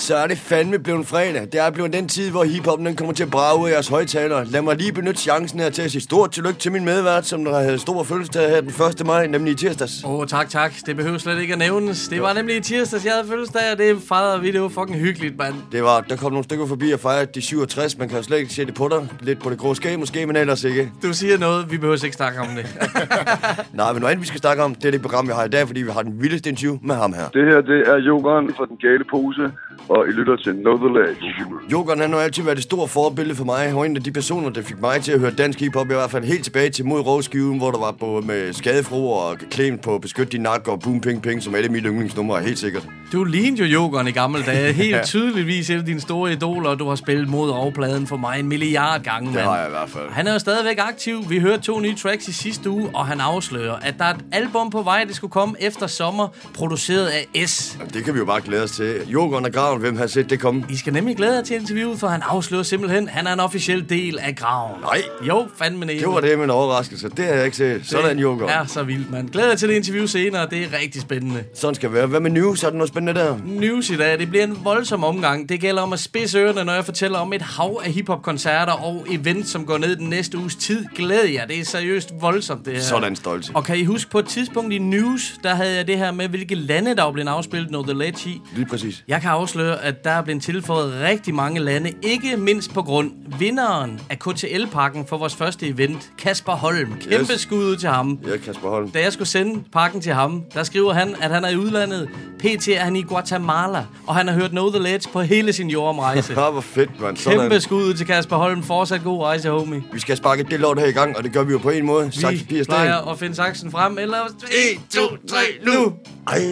Så er det fandme blevet fredag. Det er blevet den tid, hvor hiphoppen den kommer til at brage ud af jeres højtalere. Lad mig lige benytte chancen her til at sige stort tillykke til min medvært, som der havde stor fødselsdag her den 1. maj, nemlig i tirsdags. Åh, oh, tak, tak. Det behøver slet ikke at nævnes. Det var nemlig i tirsdags, jeg havde fødselsdag, og det fejrede vi. Det var fucking hyggeligt, mand. Det var, der kom nogle stykker forbi og fejrede de 67. Man kan jo slet ikke se det på dig. Lidt på det grå skæg måske, men ellers ikke. Du siger noget, vi behøver ikke snakke om det. Nej, men noget andet, vi skal snakke om, det er det program, vi har i dag, fordi vi har den vildeste interview med ham her. Det her, det er Jokeren fra Den Gale Pose, og I lytter til Know The Ledge. Jokeren han har altid været et stort forbillede for mig. Han var en af de personer, der fik mig til at høre dansk hiphop, i hvert fald helt tilbage til mod rovskiven, hvor der var både med skadefro og klæm på Beskyt din nakke og Boom Ping Ping, som alle mine yndlingsnumre, helt sikkert. Du lignede jo Jokeren i gamle dage. Helt tydeligvis et af dine store idoler, og du har spillet mod rovpladen for mig en milliard gange, Det mand. har jeg i hvert fald. Han er jo stadigvæk aktiv. Vi hørte to nye tracks i sidste uge, og han afslører, at der er et album på vej, det skulle komme efter sommer, produceret af S. Jamen, Det kan vi jo bare glæde os til. Jokeren og Graven, hvem har set det komme? I skal nemlig glæde jer til interviewet, for han afslører simpelthen, han er en officiel del af graven. Nej. Jo, fandme Det var det med en overraskelse. Det har jeg ikke set. Sådan Joker. er så vildt, mand. Glæder jer til det interview senere, det er rigtig spændende. Sådan skal det være. Hvad med news? Er der noget spændende der? News i dag, det bliver en voldsom omgang. Det gælder om at spidse ørerne, når jeg fortæller om et hav af hiphop-koncerter og events, som går ned den næste uges tid. Glæd jer, det er seriøst voldsomt det her. Sådan stolt. Og kan I huske på et tidspunkt i news, der havde jeg det her med, hvilke lande, der var blevet afspillet Know The Ledge i. Lige præcis. Jeg kan afsløre, at der er blevet tilføjet rigtig mange lande, ikke mindst på grund vinderen af KTL-pakken for vores første event, Kasper Holm. Kæmpe Yes. skud ud til ham. Ja, Kasper Holm. Da jeg skulle sende pakken til ham, der skriver han, at han er i udlandet. PT er han i Guatemala, og han har hørt Know The Ledge på hele sin jordomrejse. Ja, hvor fedt, mand. Sådan. Kæmpe skud ud til Kasper Holm. Fortsat god rejse, homie. Vi skal sparke det lort her i gang, og det gør vi jo på en måde. Saks, Vi sten. plejer at finde saksen frem, eller... 1, 2, 3, nu! Ej, Ej,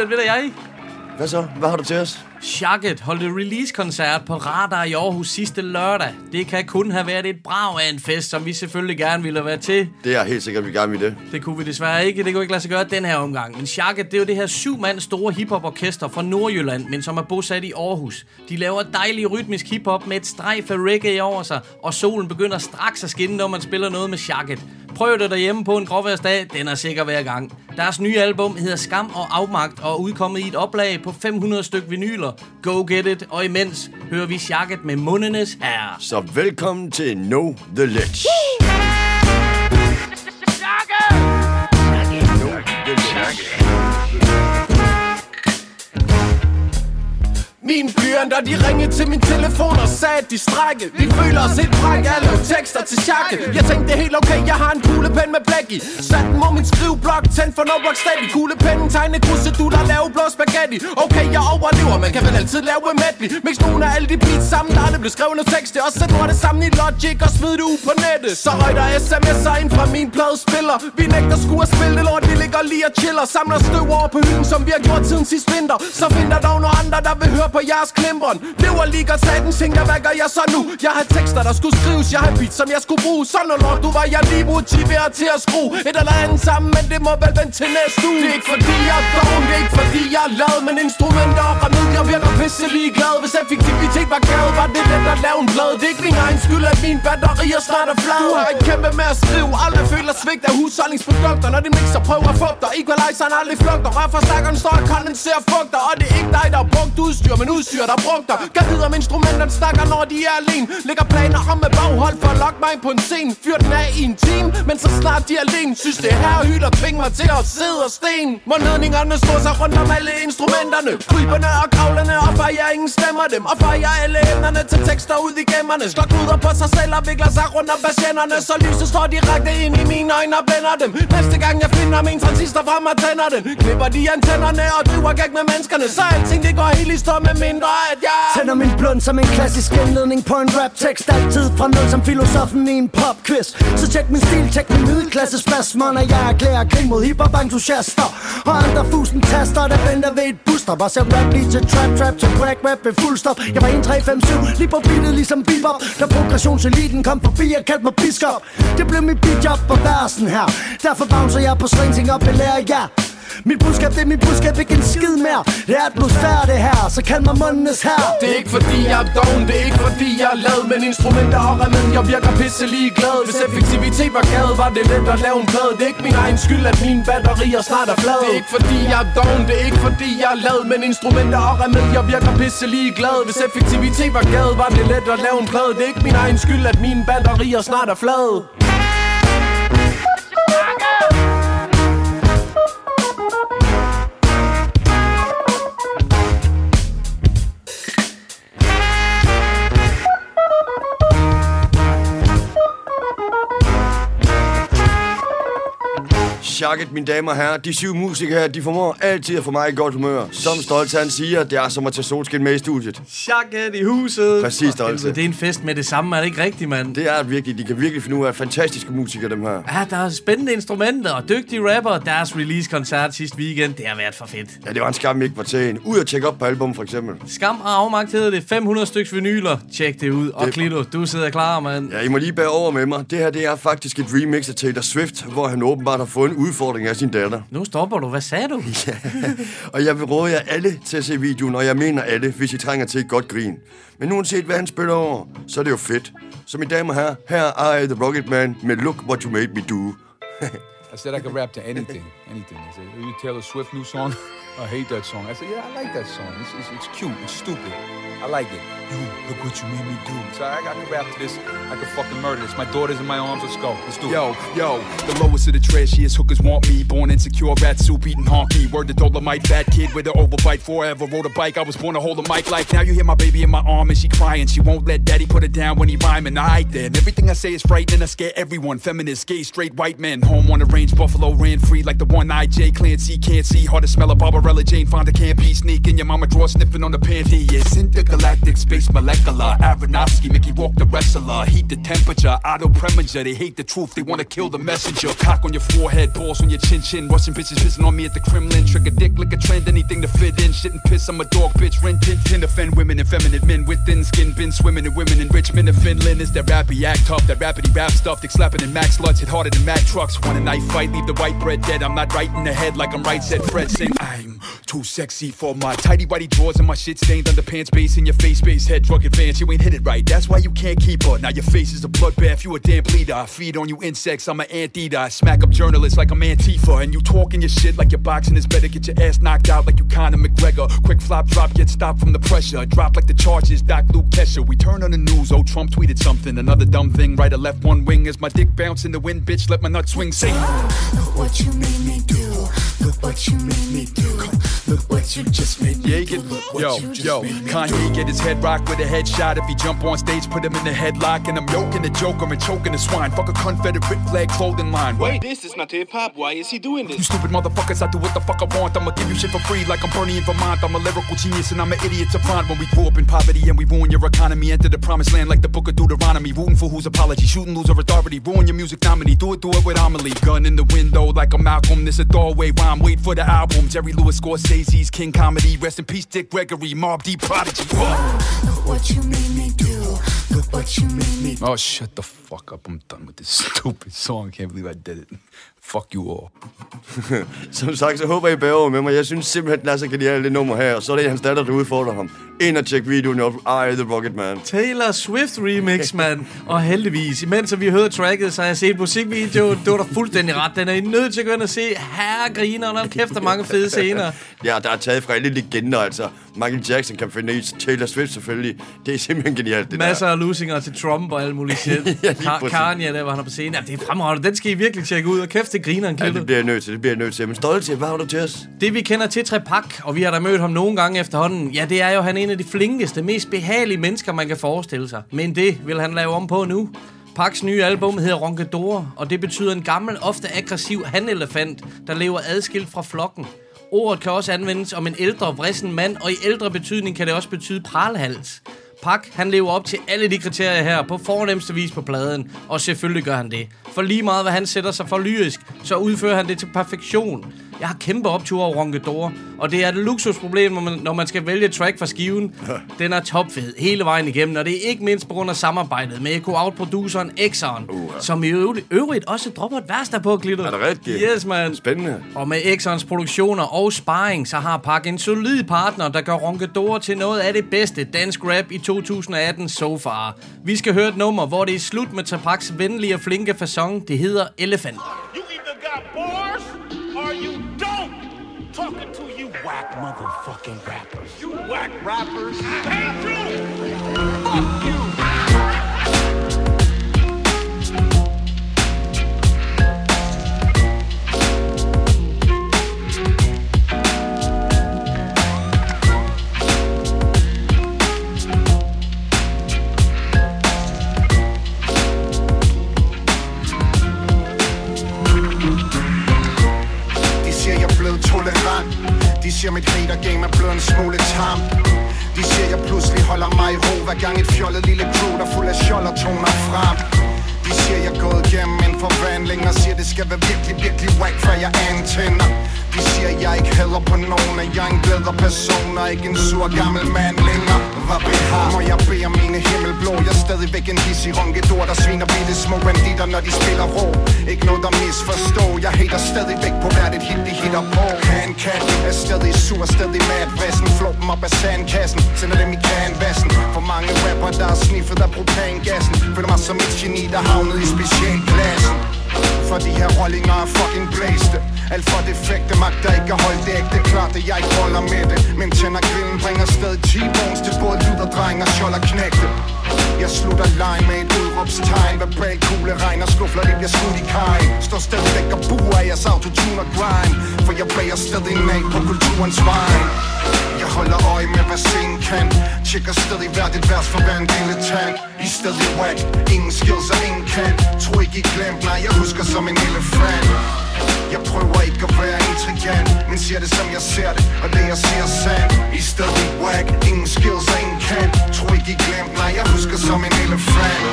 den ved jeg hvad så? Hvad har du til os? Shagget holdt et release-koncert på Radar i Aarhus sidste lørdag. Det kan kun have været et brag af en fest, som vi selvfølgelig gerne ville være til. Det er helt sikkert, vi gerne vil det. Det kunne vi desværre ikke. Det kunne ikke lade sig gøre den her omgang. Men Shagget, det er jo det her syv mand store hiphop-orkester fra Nordjylland, men som er bosat i Aarhus. De laver dejlig rytmisk hiphop med et strejf af reggae over sig, og solen begynder straks at skinne, når man spiller noget med Shagget. Prøv det derhjemme på en gråværsdag, den er sikker hver gang. Deres nye album hedder Skam og Afmagt og er udkommet i et oplag på 500 styk vinyler. Go get it, og imens hører vi Shagget med mundenes herre. Så velkommen til Know The Ledge. Know Min blyanter, de ringede til min telefon og sagde, at de strække. Vi føler os helt bræk alle tekster til chakke Jeg tænkte, det er helt okay, jeg har en kuglepen med blæk i. Sat den mod min skriveblok, tænd for no steady Kuglepennen, tegne kruseduller, lave blå spaghetti. Okay, jeg overlever, man kan vel altid lave medley. Mix nogle af alle de beats sammen, der aldrig blev skrevet noget tekst også sæt nu det sammen i Logic og smid det ud på nettet. Så røg der sms'er ind fra min pladespiller. Vi nægter sku at spille det lort, vi ligger lige og chiller. Samler støv over på hylden, som vi har gjort siden sidste vinter. Så finder der dog nogle andre, der vil høre på jeres klimbren Lever lige godt satan, tænker, hvad gør jeg så nu? Jeg har tekster, der skulle skrives, jeg har beats, som jeg skulle bruge. Sådan noget lort, du var jeg lige motiveret til at skrue. Et eller andet sammen, men det må vel vente til næste uge. Det er ikke fordi jeg er doven, det er ikke fordi jeg er lad Men instrumenter og remedier virker pisse ligeglad. Hvis effektivitet var gavet, var det let at lave en blad. Det er ikke min egen skyld, at mine batterier snart er flad. Du har ikke kæmpe med at skrive, aldrig føler svigt af husholdningsprodukter. Når de mixer prøver at fugter, equalizeren aldrig flugter. Rørforstærkeren står og kondenserer fugter Og det er ikke dig, der har brugt udstyr, men udstyr, der brugt dig Kan vide om instrumenterne snakker, når de er alene. Lægger planer om med baghold for at lokke mig ind på en scene. Fyr den af i en time, men så snart de er alene. Synes det er her hyld og mig til at sidde og sten. Månedningerne står sig rundt om alle instrumenterne. Kryberne og kravlerne, og for jeg ingen stemmer dem. Og for jeg alle emnerne til tekster ud i gemmerne. Slår knuder på sig selv og vikler sig rundt om patienterne Så lyset står direkte ind i mine øjne og blænder dem. Næste gang jeg finder min transistor frem og tænder den Klipper de antennerne og driver gæk med menneskerne. Så alting det går helt i stå med mindre at jeg Tænder min blund som en klassisk indledning på en rap-tekst. Altid fra nul som filosofen i en pop-quiz. Så tjek min stil, tjek min middelklasse spasmer Når jeg erklærer krig mod hiphop-entusiaster Og andre fusen taster, der venter ved et busstop. Og ser rap lige til trap, trap til crack rap ved fuld stop. Jeg var 1, 3, 5, 7, lige på beatet ligesom bebop. Da progressionseliten kom forbi og kaldte mig biskop. Det blev mit beatjob på versen her. Derfor bouncer jeg på swing, ting op, belærer jer. Mit budskab, det er mit budskab, ikke en skid mere. Det er atmosfære det her, så kald mig mundenes her. Det er ikke fordi jeg er doven, det er ikke fordi jeg er lavet Men instrumenter og remedier virker pisse lige glad Hvis effektivitet var gade, var det let at lave en plade. Det er ikke min egen skyld, at mine batterier snart er flade. Det er ikke fordi jeg er doven, det er ikke fordi jeg er lavet Men instrumenter og remedier virker pisse lige glad Hvis effektivitet var gade, var det let at lave en plade. Det er ikke min egen skyld, at mine batterier snart er flade Shagget, mine damer og herrer, de syv musikere her, de formår altid at få mig i godt humør. Som Stolt han siger, det er som at tage solskin med i studiet. Chakket i huset. Præcis, Stolte. Det er en fest med det samme, er det ikke rigtigt, mand? Det er virkelig, de kan virkelig finde ud af fantastiske musikere, dem her. Ja, der er spændende instrumenter og dygtige rapper. Deres release-koncert sidste weekend, det har været for fedt. Ja, det var en skam, ikke var til en. Ud og tjekke op på album, for eksempel. Skam og afmagt hedder det. 500 stykker vinyler. Tjek det ud. Og Det- Klito, du sidder klar, mand. Ja, I må lige bære over med mig. Det her, det er faktisk et remix af Taylor Swift, hvor han åbenbart har fået en udfordring af sin datter. Nu stopper du. Hvad sagde du? Og jeg vil råde jer alle til at se videoen, og jeg mener alle, hvis I trænger til et godt grin. Men uanset hvad han spiller over, så er det jo fedt. Så mine damer og herrer, her er I, The Rocket Man, med Look What You Made Me Do. I said I could rap to anything, anything. I said, you Taylor Swift new song? I hate that song. I said, yeah, I like that song. It's, it's, it's cute. It's stupid. I like it. You, look what you made me do. So I, I can rap to this. I can fucking murder this. My daughter's in my arms. Let's go. Let's do it. Yo, yo, the lowest of the trashiest hookers want me. Born insecure, rat soup eating honky. Word to Dolomite, fat kid with an overbite. Forever rode a bike. I was born to hold a mic like now. You hear my baby in my arm and she crying. She won't let daddy put it down when he rhyming. I then everything I say is frightening. I scare everyone. Feminist, gay, straight white men. Home on the range, Buffalo ran free like the one IJ Clancy can't see. Hard to smell a Barbarella Jane Fonda can't be sneaking. Your mama draw sniffing on the panty. Yes, intergalactic space molecular. Aronofsky, Mickey walk the wrestler. Heat the temperature. Auto premature. They hate the truth. They wanna kill the messenger. Cock on your forehead, balls on your chin chin. Russian bitches pissing on me at the Kremlin. Trick a dick, lick a trend, anything to fit in. Shit and piss. I'm a dog bitch. Rent tin tin. Offend women and feminine men with thin skin. Been swimming in women in Richmond and Finland. Is that rappy act tough? That rapidy rap stuff. They slapping in Max sluts. Hit harder than Mac trucks. Want a knife fight? Leave the white bread dead. I'm not right in the head like I'm right. Said Fred sing. I'm too sexy for my tidy whitey drawers and my shit stained underpants. Base in your face, base head drug advance. You ain't hit it right. That's why you can't keep her. Now your face is a bloodbath. You a damn bleeder. I feed on you insects. I'm an anteater. I smack up journalists like I'm Antifa. And you talking your shit like your boxing is better. Get your ass knocked out like you Conor McGregor. Quick flop drop, get stopped from the pressure. Drop like the charges. Doc Luke Kesha. We turn on the news. Oh, Trump tweeted something. Another dumb thing. Right or left, one wing. As my dick bounce in the wind, bitch. Let my nut swing. Sing. Look what you made me do. Look what you made me do. Look what you just made me Yeah, do. Look what yo, you just yo, made me Kanye get his head rocked with a headshot. If he jump on stage, put him in the headlock. And I'm yoking the joker and choking the swine. Fuck a Confederate flag clothing line. Wait, This is not hip hop. Why is he doing this? you stupid motherfuckers, I do what the fuck I want. I'ma give you shit for free like I'm Bernie in Vermont. I'm a lyrical genius and I'm an idiot to find. When we grew up in poverty and we ruin your economy, enter the promised land like the book of Deuteronomy. Rooting for whose apology, shooting loser authority, ruin your music nominee. Do it, do it with Amelie. Gun in the window like a Malcolm. This a doorway rhyme. Wait for the album. Jerry Lewis Scorsese's King Comedy. Rest in peace, Dick Gregory, Mob D Prodigy. Look what you made me do. Look what you made me do. Oh, shut the fuck up. I'm done with this stupid song. Can't believe I did it. Fuck you all. Som sagt, så håber I bærer over med mig. Jeg synes simpelthen, den er så genial, det nummer her. Og så er det hans datter, der udfordrer ham. Ind og tjek videoen op. I, The Rocket Man. Taylor Swift remix, mand. Og heldigvis, imens vi hørte tracket, så har jeg set musikvideoen. Du var da fuldstændig ret. Den er I nødt til at gå ind og se. Herre griner, og kæft, der er mange fede scener. Ja, der er taget fra alle legender, altså. Michael Jackson kan finde i Taylor Swift selvfølgelig. Det er simpelthen genialt, det Masser der. af losinger til Trump og alt muligt shit. Ja. Kanye, der var han på scenen. Ja, det er fremragende. Den skal I virkelig tjekke ud. Og kæft, det griner en Ja, klipper. det bliver jeg nødt til, det bliver jeg nødt til. Men stolte, hvad har du til os? Det vi kender til Trepak, og vi har da mødt ham nogle gange efterhånden, ja, det er jo, han er en af de flinkeste, mest behagelige mennesker, man kan forestille sig. Men det vil han lave om på nu. Paks nye album hedder Ronkedor, og det betyder en gammel, ofte aggressiv hanelefant, der lever adskilt fra flokken. Ordet kan også anvendes om en ældre, vrissen mand, og i ældre betydning kan det også betyde pralhals. Pak, han lever op til alle de kriterier her på fornemmeste vis på pladen, og selvfølgelig gør han det. For lige meget hvad han sætter sig for lyrisk, så udfører han det til perfektion. Jeg har kæmpe optur over Ronkedor, og det er et luksusproblem, når man, når man skal vælge track fra skiven. Den er topfed hele vejen igennem, og det er ikke mindst på grund af samarbejdet med Echo Out-produceren Exxon, som i øvrigt, øvrigt også dropper et vers der på, Glitter. Er det rigtigt? Yes, man. Spændende. Og med Exxons produktioner og sparring, så har Park en solid partner, der gør Ronkedor til noget af det bedste dansk rap i 2018 so far. Vi skal høre et nummer, hvor det er slut med Tapaks venlige og flinke façon. Det hedder Elefant. You either got bars you don't. Talking to you whack motherfucking rappers. You whack rappers. Hey, Drew! Fuck you! De siger, mit hater-game er blevet en smule tam. De siger, jeg pludselig holder mig i ro Hver gang et fjollet lille crew, der fuld af skjolder toner frem. De siger, jeg er gået igennem forvandling Og siger, det skal være virkelig, virkelig whack, før jeg antænder De siger, jeg ikke heller på nogen At jeg er en bedre person Og ikke en sur gammel mand længere. Hvad vi har, må jeg bede om mine himmelblå. Jeg er stadigvæk en i ronkedor Der sviner bitte små banditter, når de spiller rå. Ikke noget, der misforstå. Jeg hater stadigvæk på hvert et hit, de hitter på. Handcat er stadig sur, stadig mad Vassen flå dem op af sandkassen Sender dem i canvassen. For mange rapper, der er sniffet af propangassen. Føler mig som et geni, der havnet i specialklassen for de her rollinger er fucking blæste. Alt for defekte magter ikke at holde det ægte. Klart at jeg ikke holder med det. Men tænder grillen bringer stadig T-bones Til både lyd og dreng og skjold og knægte. Jeg slutter leg med et udråbstegn. Verbal kugle regner skufler det bliver skudt i kaj Står stadigvæk og buer af jeres autotune og grind. For jeg bager stadig nag på kulturens vej. Jeg holder øje med, hvad scenen kan. Tjekker stadig hvert et vers for hver en dilettant I er stadig whack, ingen skills og ingen kan. Tro ikke I glemt, nej jeg husker som en elefant. Jeg prøver ikke at være intrigant Men siger det som jeg ser det, og det jeg siger er sandt. I stedet whack, ingen skills og ingen kan. Tror ikke I glemt, nej jeg husker som en elefant.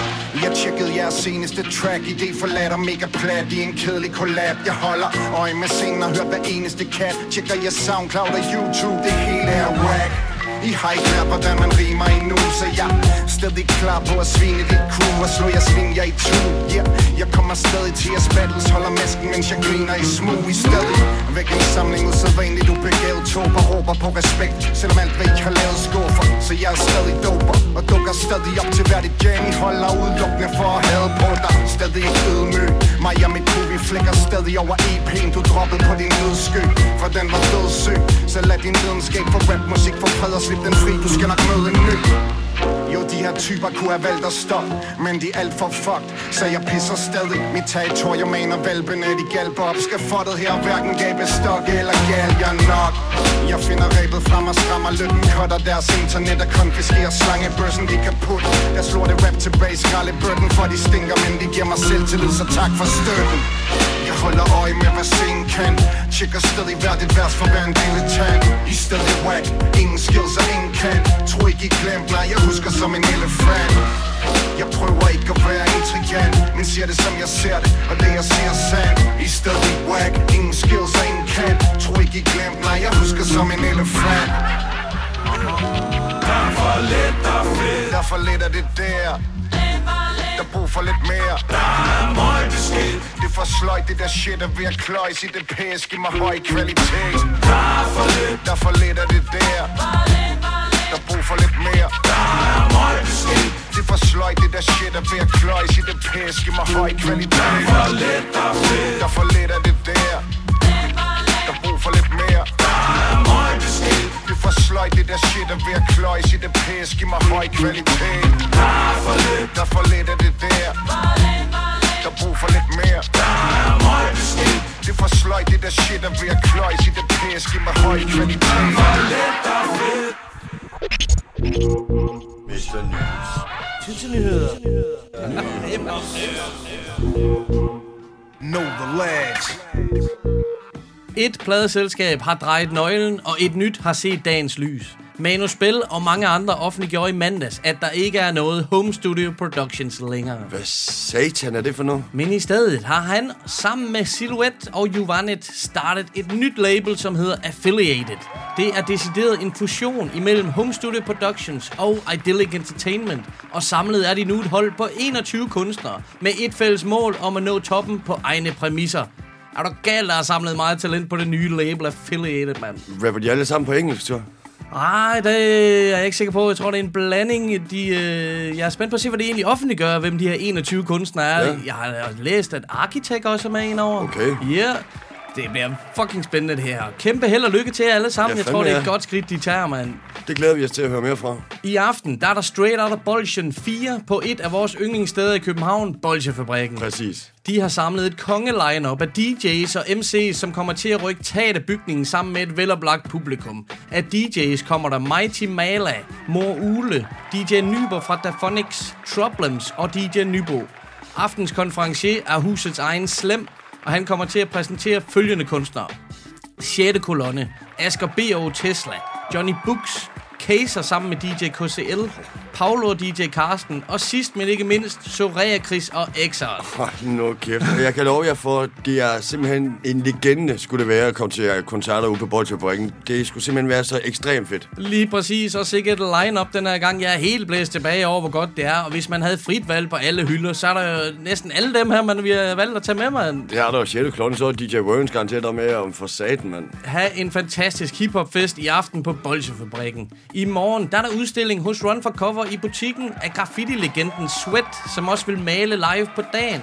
Jeg tjekkede jeres seneste track Idé forladt og mega plat i en kedelig collab. Jeg holder øje med scenen og hører hver eneste kat. Tjekker jeres Soundcloud og YouTube, det hele er whack. I har ikke lært, hvordan man rimer endnu Så jeg er stadig klar på at svine dit crew Og slå jeg svin, jeg i to yeah. Jeg kommer stadig til at spattles Holder masken, mens jeg griner i smug. I stadig væk en samling usædvanligt ubegavet tober råber på respekt Selvom alt hvad I har lavet skuffer. Så jeg er stadig doper Og dukker stadig op til hvert et gang I holder udelukkende for at have på dig. Stadig ikke ydmyg Mig og mit crew, vi flækker stadig over EP'en Du droppede på din lydsky For den var dødssyg. Så lad din videnskab for rapmusik for fred og slip den fri Du skal nok møde en ny jo, de her typer kunne have valgt at stoppe Men de er alt for fucked. Så jeg pisser stadig. Mit territorium maner valpene De galper op. Skal fottet her hverken gabe stok eller gal Jeg nok? Jeg finder rebet frem og strammer lytten Cutter deres internet og konfiskerer slangebørsen De kan putte. Deres lorte rap tilbage Skralde bøtten for de stinker Men de giver mig selvtillid Så tak for støtten. Jeg holder øje med, hvad scenen kan. Tjekker stadig hvert et vers for hver en tag. I er stadig whack, ingen skills og ingen kan. Tror ikke I glemt, nej jeg husker som en elefant. Jeg prøver ikke at være intrigant Men siger det som jeg ser det, og det jeg siger er sandt. I stadig whack, ingen skills og ingen kan Tror ikke I glemt, nej jeg husker som en elefant. Der er for lidt, der er fedt. Der er for lidt af det der. Der er brug for lidt mere. Der er meget skidt Det er for sløjt, det der shit er ved at kløjs i det pæs. Giv mig høj kvalitet. Der er for lidt. Der er for lidt af det der Der er brug for lidt mere. Der er meget skidt Det er for sløjt, det der shit er ved at kløjs i det pæs. Giv mig høj kvalitet. Der er for lidt, der er fedt. Der er for lidt af det der. Der er brug for lidt mere. Der er meget Det er for sløjt, det der shit er ved at kløjs i det pæs. Giv mig høj kvalitet. Der er for lidt. Der er for lidt af det der. Der er brug for lidt mere. Der er meget skidt Det er for sløjt, det der shit er ved at kløjs i det pæs. Giv mig høj kvalitet. Der er for lidt, der er fedt Mr. News. Tissenyheder. Know the lads Et pladeselskab har drejet nøglen, og et nyt har set dagens lys. Manu Spell og mange andre offentliggjorde i mandags, at der ikke er noget Home Studio Productions længere. Hvad satan er det for noget? Men i stedet har han sammen med Silhouette og Juvanet startet et nyt label, som hedder Affiliated. Det er decideret en fusion imellem Home Studio Productions og Idyllic Entertainment, og samlet er de nu et hold på 21 kunstnere med et fælles mål om at nå toppen på egne præmisser. Er du galt, der har samlet meget talent på det nye label Affiliated, mand? Rapper de alle sammen på engelsk, så? Nej, det er jeg ikke sikker på. Jeg tror, det er en blanding. De, øh, jeg er spændt på at se, hvad det egentlig offentliggør, hvem de her 21 kunstnere er. Ja. Jeg har læst, at Architect også er med en over. Okay. Ja, yeah. det bliver fucking spændende det her. Kæmpe held og lykke til jer alle sammen. Ja, jeg tror, det er et godt skridt, de tager, mand. Det glæder vi os til at høre mere fra. I aften, der er der Straight Outta Bolsjen 4 på et af vores yndlingssteder i København, Bolsjefabrikken. Præcis. De har samlet et kongeline op af DJ's og MC's, som kommer til at rykke taget af bygningen sammen med et veloplagt publikum. Af DJ's kommer der Mighty Mala, Mor Ule, DJ Nybo fra Daphonics, Problems og DJ Nybo. Aftens konferencier er husets egen Slem, og han kommer til at præsentere følgende kunstnere. 6. kolonne, Asger B.O. Tesla, Johnny Books, Kaser sammen med DJ KCL, Paolo DJ Karsten, og sidst men ikke mindst, Soraya Chris og Exar. Hold nu kæft. Jeg kan love jer for, det er simpelthen en legende, skulle det være, at komme til koncerter ude på Bolsjefabrikken. Det skulle simpelthen være så ekstremt fedt. Lige præcis, og sikkert line-up den her gang. Jeg er helt blæst tilbage over, hvor godt det er. Og hvis man havde frit valg på alle hylder, så er der jo næsten alle dem her, man vi har valgt at tage med, mand. Det er der jo 6. klokken, så er DJ Worms garanteret der med om for saten, mand. Ha' en fantastisk hiphop-fest i aften på Bolsjefabrikken. I morgen, der er der udstilling hos Run for Cover i butikken af graffiti-legenden Sweat, som også vil male live på dagen.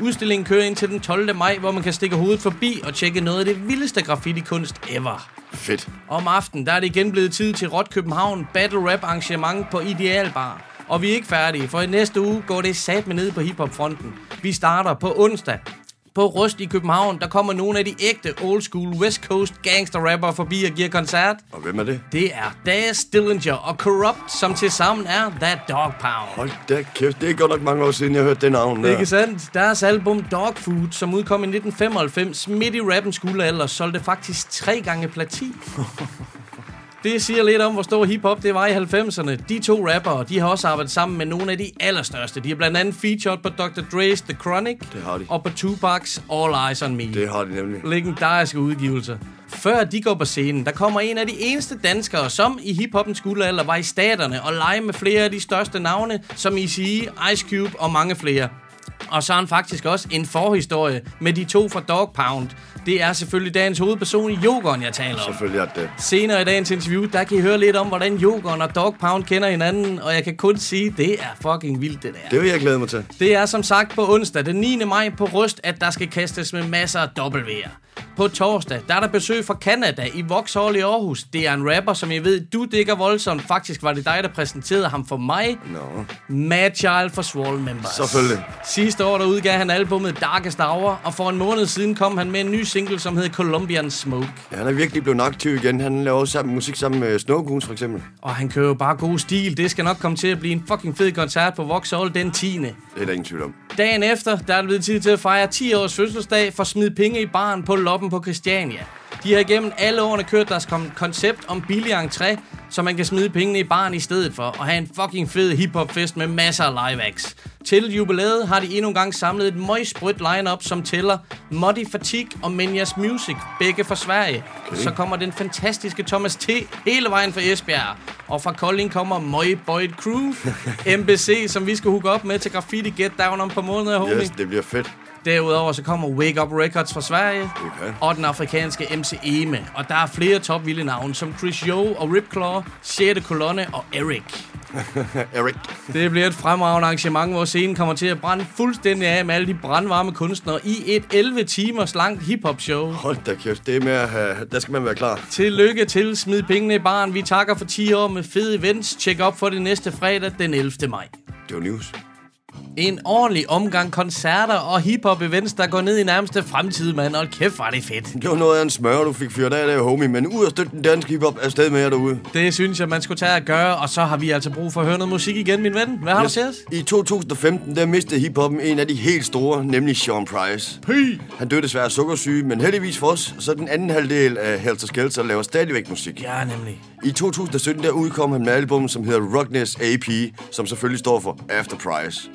Udstillingen kører ind til den 12. maj, hvor man kan stikke hovedet forbi og tjekke noget af det vildeste graffiti-kunst ever. Fedt. Om aftenen, der er det igen blevet tid til Rot København Battle Rap arrangement på Idealbar. Og vi er ikke færdige, for i næste uge går det sat med ned på hiphop-fronten. Vi starter på onsdag. På Rust i København, der kommer nogle af de ægte old school West Coast gangster rapper forbi og giver koncert. Og hvem er det? Det er Daz Dillinger og Corrupt, som til sammen er That Dog Pound. Hold da kæft, det er godt nok mange år siden, jeg hørte det navn der. Ikke sandt? Deres album Dog Food, som udkom i 1995, midt i rappens guldalder, solgte faktisk tre gange platin. Det siger lidt om, hvor stor hiphop det var i 90'erne. De to rappere, de har også arbejdet sammen med nogle af de allerstørste. De har blandt andet featured på Dr. Dre's The Chronic Det har de. og på Tupacs All Eyes on Me. Det har de nemlig. Legendariske udgivelser. Før de går på scenen, der kommer en af de eneste danskere, som i hiphoppens guldalder var i staterne og lege med flere af de største navne, som Eazy, Ice Cube og mange flere. Og så har han faktisk også en forhistorie med de to fra Dog Pound. Det er selvfølgelig dagens hovedperson i Jokeren, jeg taler om. Selvfølgelig er det. Senere i dagens interview, der kan I høre lidt om, hvordan Jokeren og Dog Pound kender hinanden, og jeg kan kun sige, det er fucking vildt, det der. Det vil jeg glæde mig til. Det er som sagt på onsdag den 9. maj på Rust, at der skal kastes med masser af W'er. På torsdag, der er der besøg fra Canada i Vauxhall i Aarhus. Det er en rapper, som jeg ved, du digger voldsomt. Faktisk var det dig, der præsenterede ham for mig. Nå, Mad Child for Swall Members. selvfølgelig. Sidste år, der udgav han albumet Darkest Hour, og for en måned siden kom han med en ny single, som hed Colombian Smoke. Ja, han er virkelig blevet aktiv igen. Han laver også musik sammen med Snow Goons, for eksempel. Og han kører jo bare god stil. Det skal nok komme til at blive en fucking fed koncert på Vauxhall den 10. Det er der ingen tvivl om. Dagen efter, der er det blevet tid til at fejre 10 års fødselsdag for at smide penge i baren på Loppen på Christiania. De har igennem alle årene kørt deres kon- koncept om billig entré, så man kan smide pengene i baren i stedet for, og have en fucking fed hiphop-fest med masser af live acts. Til jubilæet har de endnu en gang samlet et møgsprødt lineup, som tæller Muddy Fatigue og Menjas Music, begge fra Sverige. Okay. Så kommer den fantastiske Thomas T. hele vejen fra Esbjerg. Og fra Kolding kommer Møj Boyd Crew, MBC, som vi skal hooke op med til Graffiti Get Down om på måneder, homie. Yes, det bliver fedt. Derudover så kommer Wake Up Records fra Sverige Okay. og den afrikanske MC Eme. Og der er flere topvilde navne som Chris Jo og Ripclaw, 6. kolonne og Eric. Eric. Det bliver et fremragende arrangement, hvor scenen kommer til at brænde fuldstændig af med alle de brandvarme kunstnere i et 11 timers langt hiphop show. Hold da kæft, det er med at have... Der skal man være klar. Tillykke til, smid pengene i baren. Vi takker for 10 år med fede events. Tjek op for det næste fredag den 11. maj. Det var news. En ordentlig omgang koncerter og hiphop-events, der går ned i nærmeste fremtid, mand. Og kæft, var det fedt. Det var noget af en smør, du fik fyret af der, homie. Men ud og støtte den danske hiphop er stadig med jer derude. Det synes jeg, man skulle tage at gøre. Og så har vi altså brug for at høre noget musik igen, min ven. Hvad har yes. du til os? I 2015, der mistede hiphoppen en af de helt store, nemlig Sean Price. Hey. Han døde desværre af sukkersyge, men heldigvis for os, så den anden halvdel af Helter Skelter laver stadigvæk musik. Ja, nemlig. I 2017 der udkom han med album, som hedder Rockness AP, som selvfølgelig står for After Price.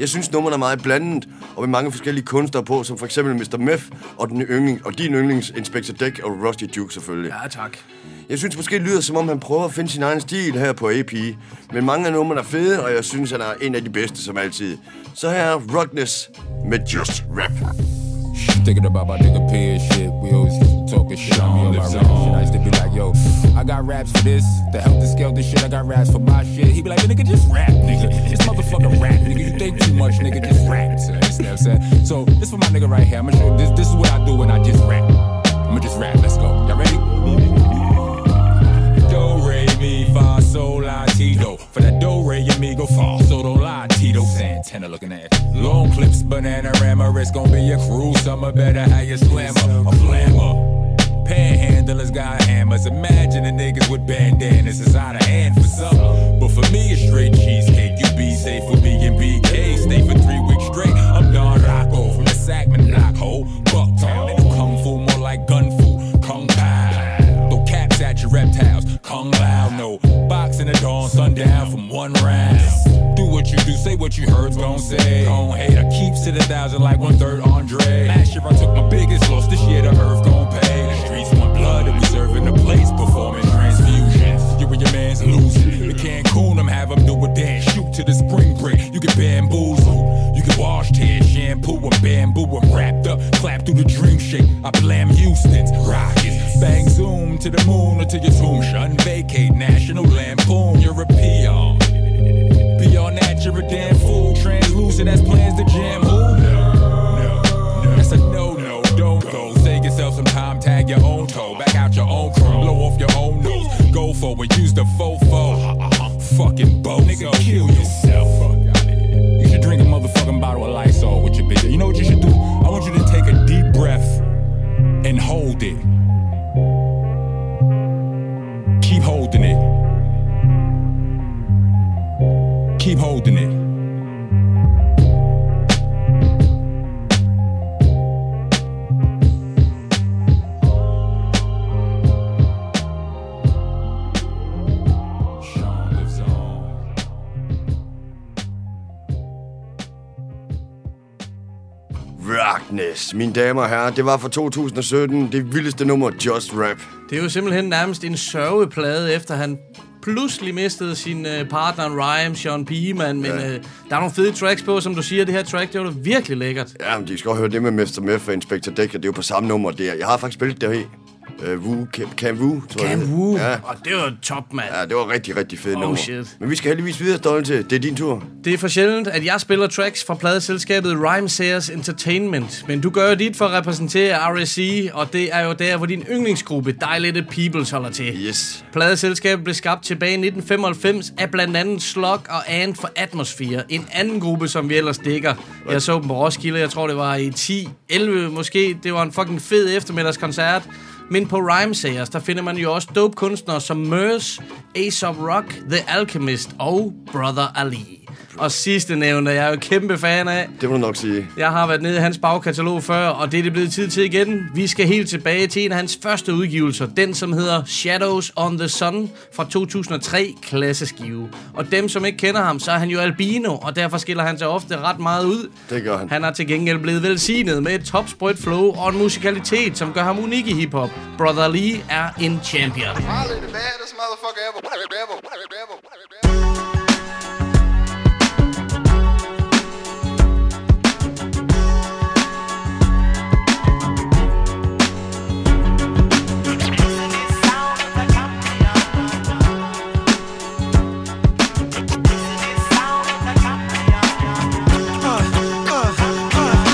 Jeg synes, nummerne er meget blandet, og med mange forskellige kunstnere på, som for eksempel Mr. Meth og, den yndling, og din yndlings Inspector Deck og Rusty Duke selvfølgelig. Ja, tak. Jeg synes måske, det lyder som om, han prøver at finde sin egen stil her på AP. Men mange af numrene er fede, og jeg synes, han er en af de bedste som altid. Så her er Rockness med Just Rap. Thinking about my nigga P and shit. We always talking shit on me on my rap shit. I used to be like, yo, I got raps for this. The helter skelter shit, I got raps for my shit. He be like, nigga, just rap, nigga. This motherfucker rap, nigga. You think too much, nigga, just rap. So, you know what I'm saying? So, this for my nigga right here. I'm gonna show this. This is what I do when I just rap. I'm gonna just rap. Let's go. Y'all ready? Do, re, mi, fa, sol, la, ti, do. For that do, re, amigo, fa, so, do, la. Santana looking at Long clips, banana rammer. It's gonna be a crew. Summer better have your slammer. A flammer. Panhandlers got hammers. Imagine the niggas with bandanas. It's out of hand for some. But for me, it's straight cheesecake. You be safe for me and BK. Stay for three weeks straight. I'm Don Rocco from the Sackman Lock Hole. Bucktown. Do kung fu more like gun fu. Kung Pao. Throw caps at your reptiles. Kung Lao. No boxing the dawn, sundown from one round. What you do, say what you heard's gon' say. Gon' I keep to the thousand like one third Andre. Last year I took my biggest loss. This year the earth gon' pay. The streets want blood and we serving the place performing transfusions. You and your man's losing. In Cancun, I'm have 'em do a dance. Shoot to the spring break. You get bamboozled. You get washed hair, shampoo and bamboo. I'm wrapped up, clap through the dream shake. I blam Houston's rockets. Bang zoom to the moon or to your tomb. Shun vacate, national lampoon. You're Beyond that, you're a damn fool. Translucent as plans to jam. Who? No, no, no. That's a no, no. Don't go. Save yourself some time. Tag your own toe. Back out your own chrome. Blow off your own nose. Go for it. Use the fofo. Fucking bow. Nigga, kill yourself. You should drink a motherfucking bottle of Lysol with your bitch. You know what you should do? I want you to take a deep breath and hold it. Keep holding it. Sean lives on. Rockness, mine damer og herrer. Det var fra 2017. Det vildeste nummer, Just Rap. Det er jo simpelthen nærmest en sørgeplade, efter han pludselig mistede sin øh, partner Rhyme, Sean P. Man. Men Ja. øh, der er nogle fede tracks på, som du siger. Det her track, det var da virkelig lækkert. Ja, men de skal også høre det med Mr. Meth og Inspector Deck, og det er jo på samme nummer. Det er, jeg har faktisk spillet det her. Uh, Wu, Cam, Cam Wu, tror jeg. Cam det er. Woo. Ja. Og det var top, mand. ja, det var rigtig, rigtig fedt Oh, nummer. shit. Men vi skal heldigvis videre, Stolte. Det er din tur. Det er for sjældent, at jeg spiller tracks fra pladeselskabet Rhyme Sayers Entertainment. Men du gør jo dit for at repræsentere RSC, og det er jo der, hvor din yndlingsgruppe, Dilated Peoples, holder til. Yes. Pladeselskabet blev skabt tilbage i 1995 af blandt andet Slug og Ant for Atmosphere. En anden gruppe, som vi ellers dækker. Jeg så dem på Roskilde, jeg tror det var i 10, 11 måske. Det var en fucking fed eftermiddagskoncert. Men på Rhyme Sayers, der finder man jo også dope kunstnere som Murs, Aesop Rock, The Alchemist og Brother Ali. Og sidste nævnte jeg er jo kæmpe fan af. Det må du nok sige. Jeg har været nede i hans bagkatalog før, og det er det blevet tid til igen. Vi skal helt tilbage til en af hans første udgivelser. Den, som hedder Shadows on the Sun fra 2003, klasseskive. Og dem, som ikke kender ham, så er han jo albino, og derfor skiller han sig ofte ret meget ud. Det gør han. Han er til gengæld blevet velsignet med et topsprødt flow og en musikalitet, som gør ham unik i hiphop. Brother Lee er en champion. Probably the baddest motherfucker ever, ever, ever, ever.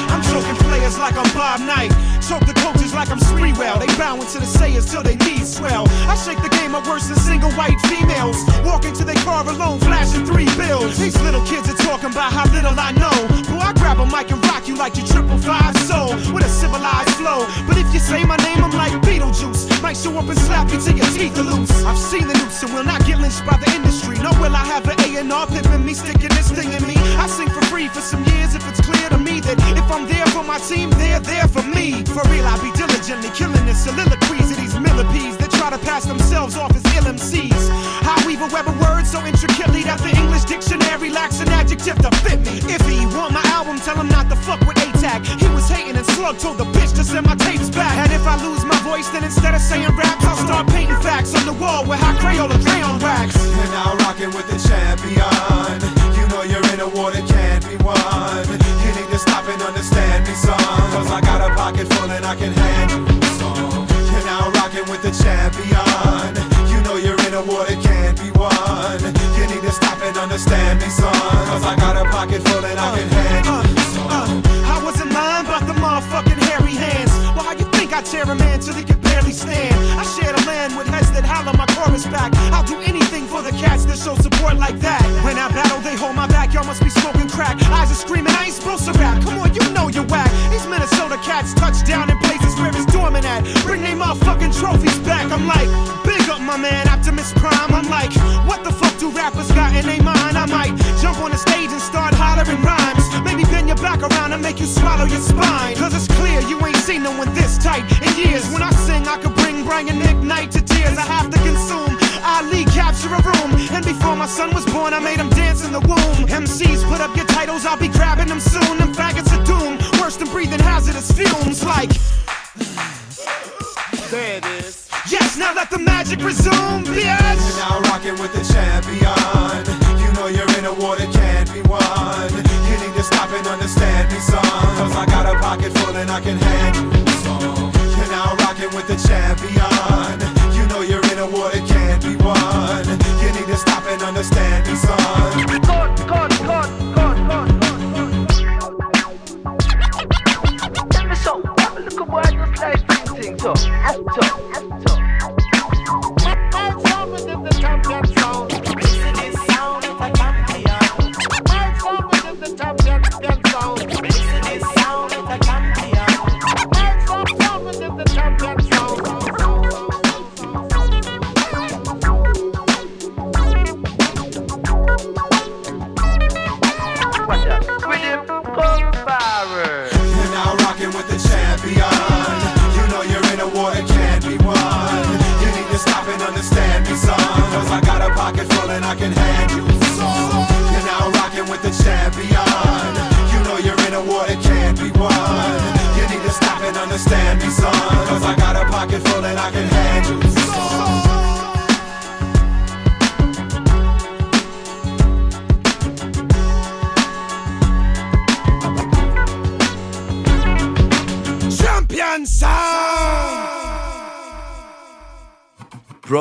I'm choking players like I'm Bob Knight. choke the coaches like I'm Spreewell. They bowing to the sayers till they knees swell. I shake the game up worse than single white females. Walking to their car alone, flashing three bills. These little kids are talking about how little I know. Boy, I grab a mic and rock you like you triple five soul with a civilized flow. But if you say my name, I'm like Beetlejuice. Might show up and slap you till your teeth are loose. I've seen the noose and will not get lynched by the industry. Nor will I have an A&R pimping me, sticking this thing in me. I sing for free for some years if it's clear to me that if I'm there for my team, they're there for me. For real, I be diligently killing the soliloquies of these millipedes that try to pass themselves off as LMCs. I weave a web of words so intricately that the English dictionary lacks an adjective to fit me. If he want my album, tell him not to fuck with A-Tag. He was hating and Slug told the bitch to send my tapes back. And if I lose my voice, then instead of saying raps, I'll start painting facts on the wall with hot Crayola crayon wax. And now rocking with the champion. You know you're in a war that can't be won. To stop and understand me, son. Cause I got a pocket full and I can hand you some. You're now rocking with the champion. You know you're in a war that can't be won. You need to stop and understand me, son. Cause I got a pocket full and I can hand you some. Uh, uh, uh, I wasn't lying about the motherfucking hairy hands. Why you think I tear a man till he stand? I share the land with heads that holler my chorus back. I'll do anything for the cats that show support like that. When I battle, they hold my back. Y'all must be smoking crack. Eyes are screaming, I ain't supposed to rap. Come on, you know you're whack. These Minnesota cats touch down in places where it's dormant at. Bring they motherfucking trophies back. I'm like, big up my man, Optimus Prime. I'm like, what the fuck do rappers got in their mind? I might jump on the stage and start hollering rhymes. Bend your back around and make you swallow your spine. Cause it's clear you ain't seen no one this tight in years. When I sing, I could bring Brian McKnight to tears. I have to consume. Ali capture a room. And before my son was born, I made him dance in the womb. MCs put up your titles, I'll be grabbing them soon. Them faggots are doom. Worse than breathing hazardous fumes like. There it is. Yes, now let the magic resume, bitch. You're now rocking with the champion. Pocket full and I can hand you some. You're now rocking with the champion.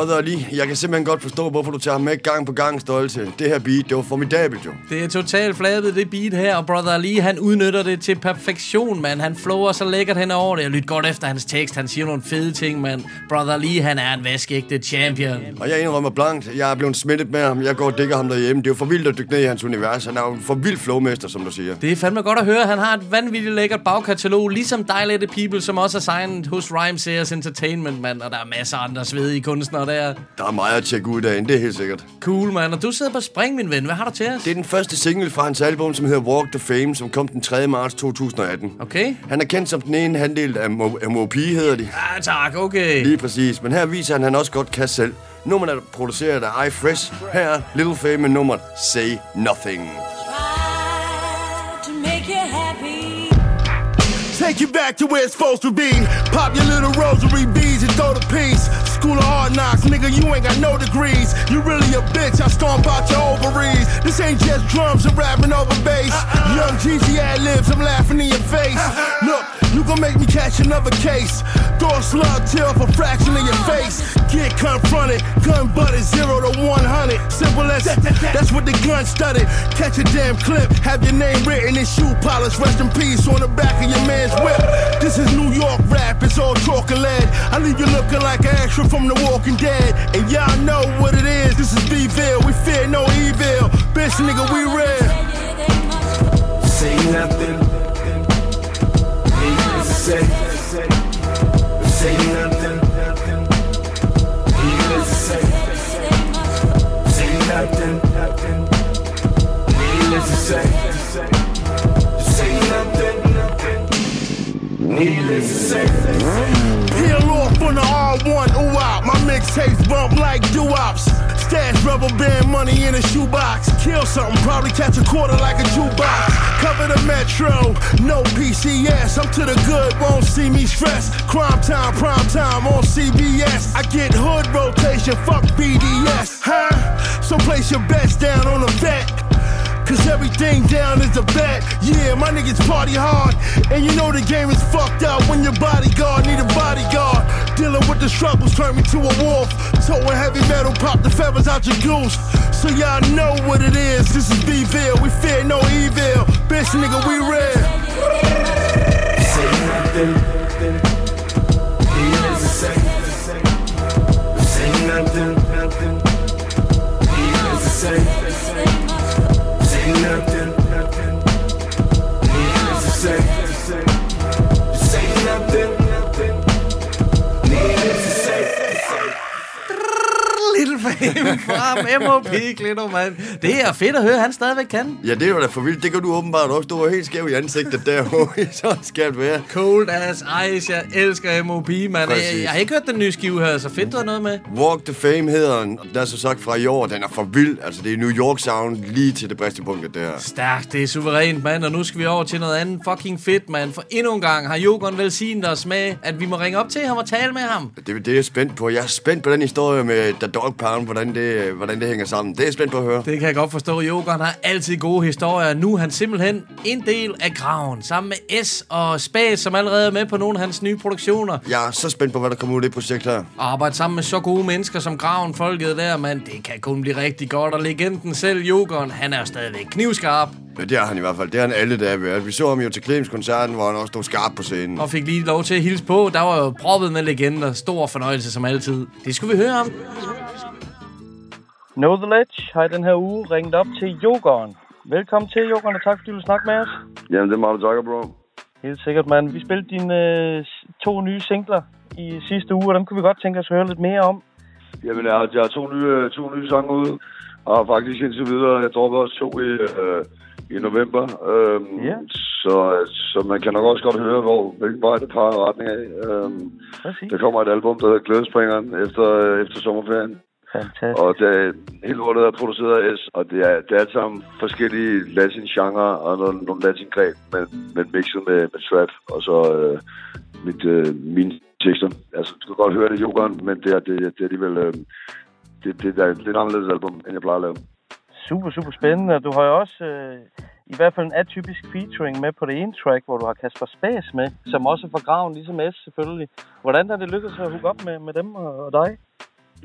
Brother Ali, jeg kan simpelthen godt forstå, hvorfor du tager ham med gang på gang, Stolte. Det her beat, det var formidabelt jo. Det er totalt flabet, det beat her, og Brother Ali, han udnytter det til perfektion, mand. Han flower så lækkert hen over det. Jeg lytter godt efter hans tekst. Han siger nogle fede ting, mand. Brother Ali, han er en vaskeægte champion. Og jeg indrømmer blankt, jeg er blevet smittet med ham. Jeg går og dækker ham derhjemme. Det er jo for vildt at dykke ned i hans univers. Han er jo en for vild flowmester, som du siger. Det er fandme godt at høre. Han har et vanvittigt lækkert bagkatalog, ligesom Dilated People, som også er signet hos Rhyme Series Entertainment, mand. Og der er masser af andre svedige kunstnere der. Der er meget at tjekke ud af, det er helt sikkert. Cool, mand. Og du sidder på spring, min ven. Hvad har du til os? Det er den første single fra hans album, som hedder Walk the Fame, som kom den 3. marts 2018. Okay. Han er kendt som den ene halvdel af Mo- MOP, hedder de. Ja, tak. Okay. Lige præcis. Men her viser han, at han også godt kan selv. Nummeret er produceret af iFresh. Her er Little Fame med nummeret Say Nothing. Take you back to where it's supposed to be. Pop your little rosary beads and throw the piece. School of hard knocks, nigga, you ain't got no degrees. You really a bitch, I stomp out your ovaries. This ain't just drums, I'm rapping over bass. Uh-uh. Young Jeezy ad libs, I'm laughing in your face. Uh-uh. Look, you gon' make me catch another case. Throw a slug tear off a fraction of your face. Get confronted, gun butted, zero to 100. Simple as that's what the gun studied. Catch a damn clip, have your name written in shoe polish. Rest in peace on the back of your man's whip. This is New York rap, it's all lead. I leave you looking like an extra from The Walking Dead. And y'all know what it is. This is Bville, we fear no evil. Bitch, nigga, we real. Say nothing. Say nothing. Needless to say. Say nothing. Needless to say. Say nothing. Needless to say. Peel off on the R1, ooh out. My mixtapes bump like doo-wops. Stash rubber band money in a shoebox. Kill something, probably catch a quarter like a jukebox. Cover the metro, no PCS. I'm to the good, won't see me stressed. Crime time, prime time on CBS. I get hood rotation, fuck BDS. Huh? So place your bets down on the vet. Cause everything down is a bet. Yeah, my niggas party hard. And you know the game is fucked up when your bodyguard need a bodyguard. Dealing with the struggles turn me to a wolf. Towing heavy metal, pop the feathers out your goose. So y'all know what it is. This is Bville, we fear no evil. Bitch nigga, we real. Say nothing. Needless to say. Say nothing. Say. Say nothing. Needless to say. Fame fra M.O.P. Glitter, mand. Det er fedt at høre, han stadigvæk kan. Ja, det var da for vildt. Det kan du åbenbart også. Du var helt skæv i ansigtet der. så skal det være. Cold as ice. Jeg elsker M.O.P. mand. Jeg, jeg har ikke hørt den nye skive her, så fedt, du noget med. Walk the Fame hedder den. Der er så sagt fra i år. Den er for vild. Altså, det er New York sound lige til det bedste punkt, det her. Stærkt, det er suverænt, mand. Og nu skal vi over til noget andet fucking fedt, mand. For endnu en gang har Jogon velsignet os med, at vi må ringe op til ham og tale med ham. Det er det, jeg er spændt på. Jeg er spændt på den historie med The Dog Pound, hvordan det, hvordan det hænger sammen. Det er jeg spændt på at høre. Det kan jeg godt forstå. Jogon har altid gode historier. Nu er han simpelthen en del af graven, sammen med S og Spas, som allerede er med på nogle af hans nye produktioner. Jeg er så spændt på, hvad der kommer ud af det projekt her. Og arbejde sammen med så gode mennesker som Graven, folket der, mand. Det kan kun blive rigtig godt. Og legenden selv, Jogon, han er stadigvæk knivskarp. Ja, det er han i hvert fald. Det er han alle dage ved. Vi så ham jo til Clemens-koncerten, hvor han også stod skarp på scenen. Og fik lige lov til at hilse på. Der var jo proppet med legender. Stor fornøjelse som altid. Det skulle vi høre om. Know the Ledge har i den her uge ringet op til Jokeren. Velkommen til, Jokeren, og tak fordi du vil snakke med os. Jamen, det er meget, takker, bro. Helt sikkert, mand. Vi spillede dine øh, to nye singler i sidste uge, og dem kunne vi godt tænke os at høre lidt mere om. Jamen, jeg har, jeg har to, nye, to nye sange ude, og faktisk indtil videre, jeg droppede også to i, øh, i november. Øhm, Ja. så, så man kan nok også godt høre, hvor, hvilken vej det peger retning af. Øhm, der kommer et album, der hedder Glædespringeren efter, øh, efter sommerferien. Fantastisk. Og det er, hele lortet er produceret af S, og det er, det er alt sammen forskellige latin-genre og nogle, nogle latin-greb, men, men mixet med, med trap, og så øh, mit, øh, mine tekster. Altså, du kan godt høre det i yogaen, men det er, det, det er alligevel... Øh, det, det, det, er et lidt anderledes album, end jeg plejer at lave. Super, super spændende. Du har jo også øh, i hvert fald en atypisk featuring med på det ene track, hvor du har Kasper Spas med, som også er fra graven, ligesom S selvfølgelig. Hvordan er det lykkedes at hooke op med, med dem og, og dig?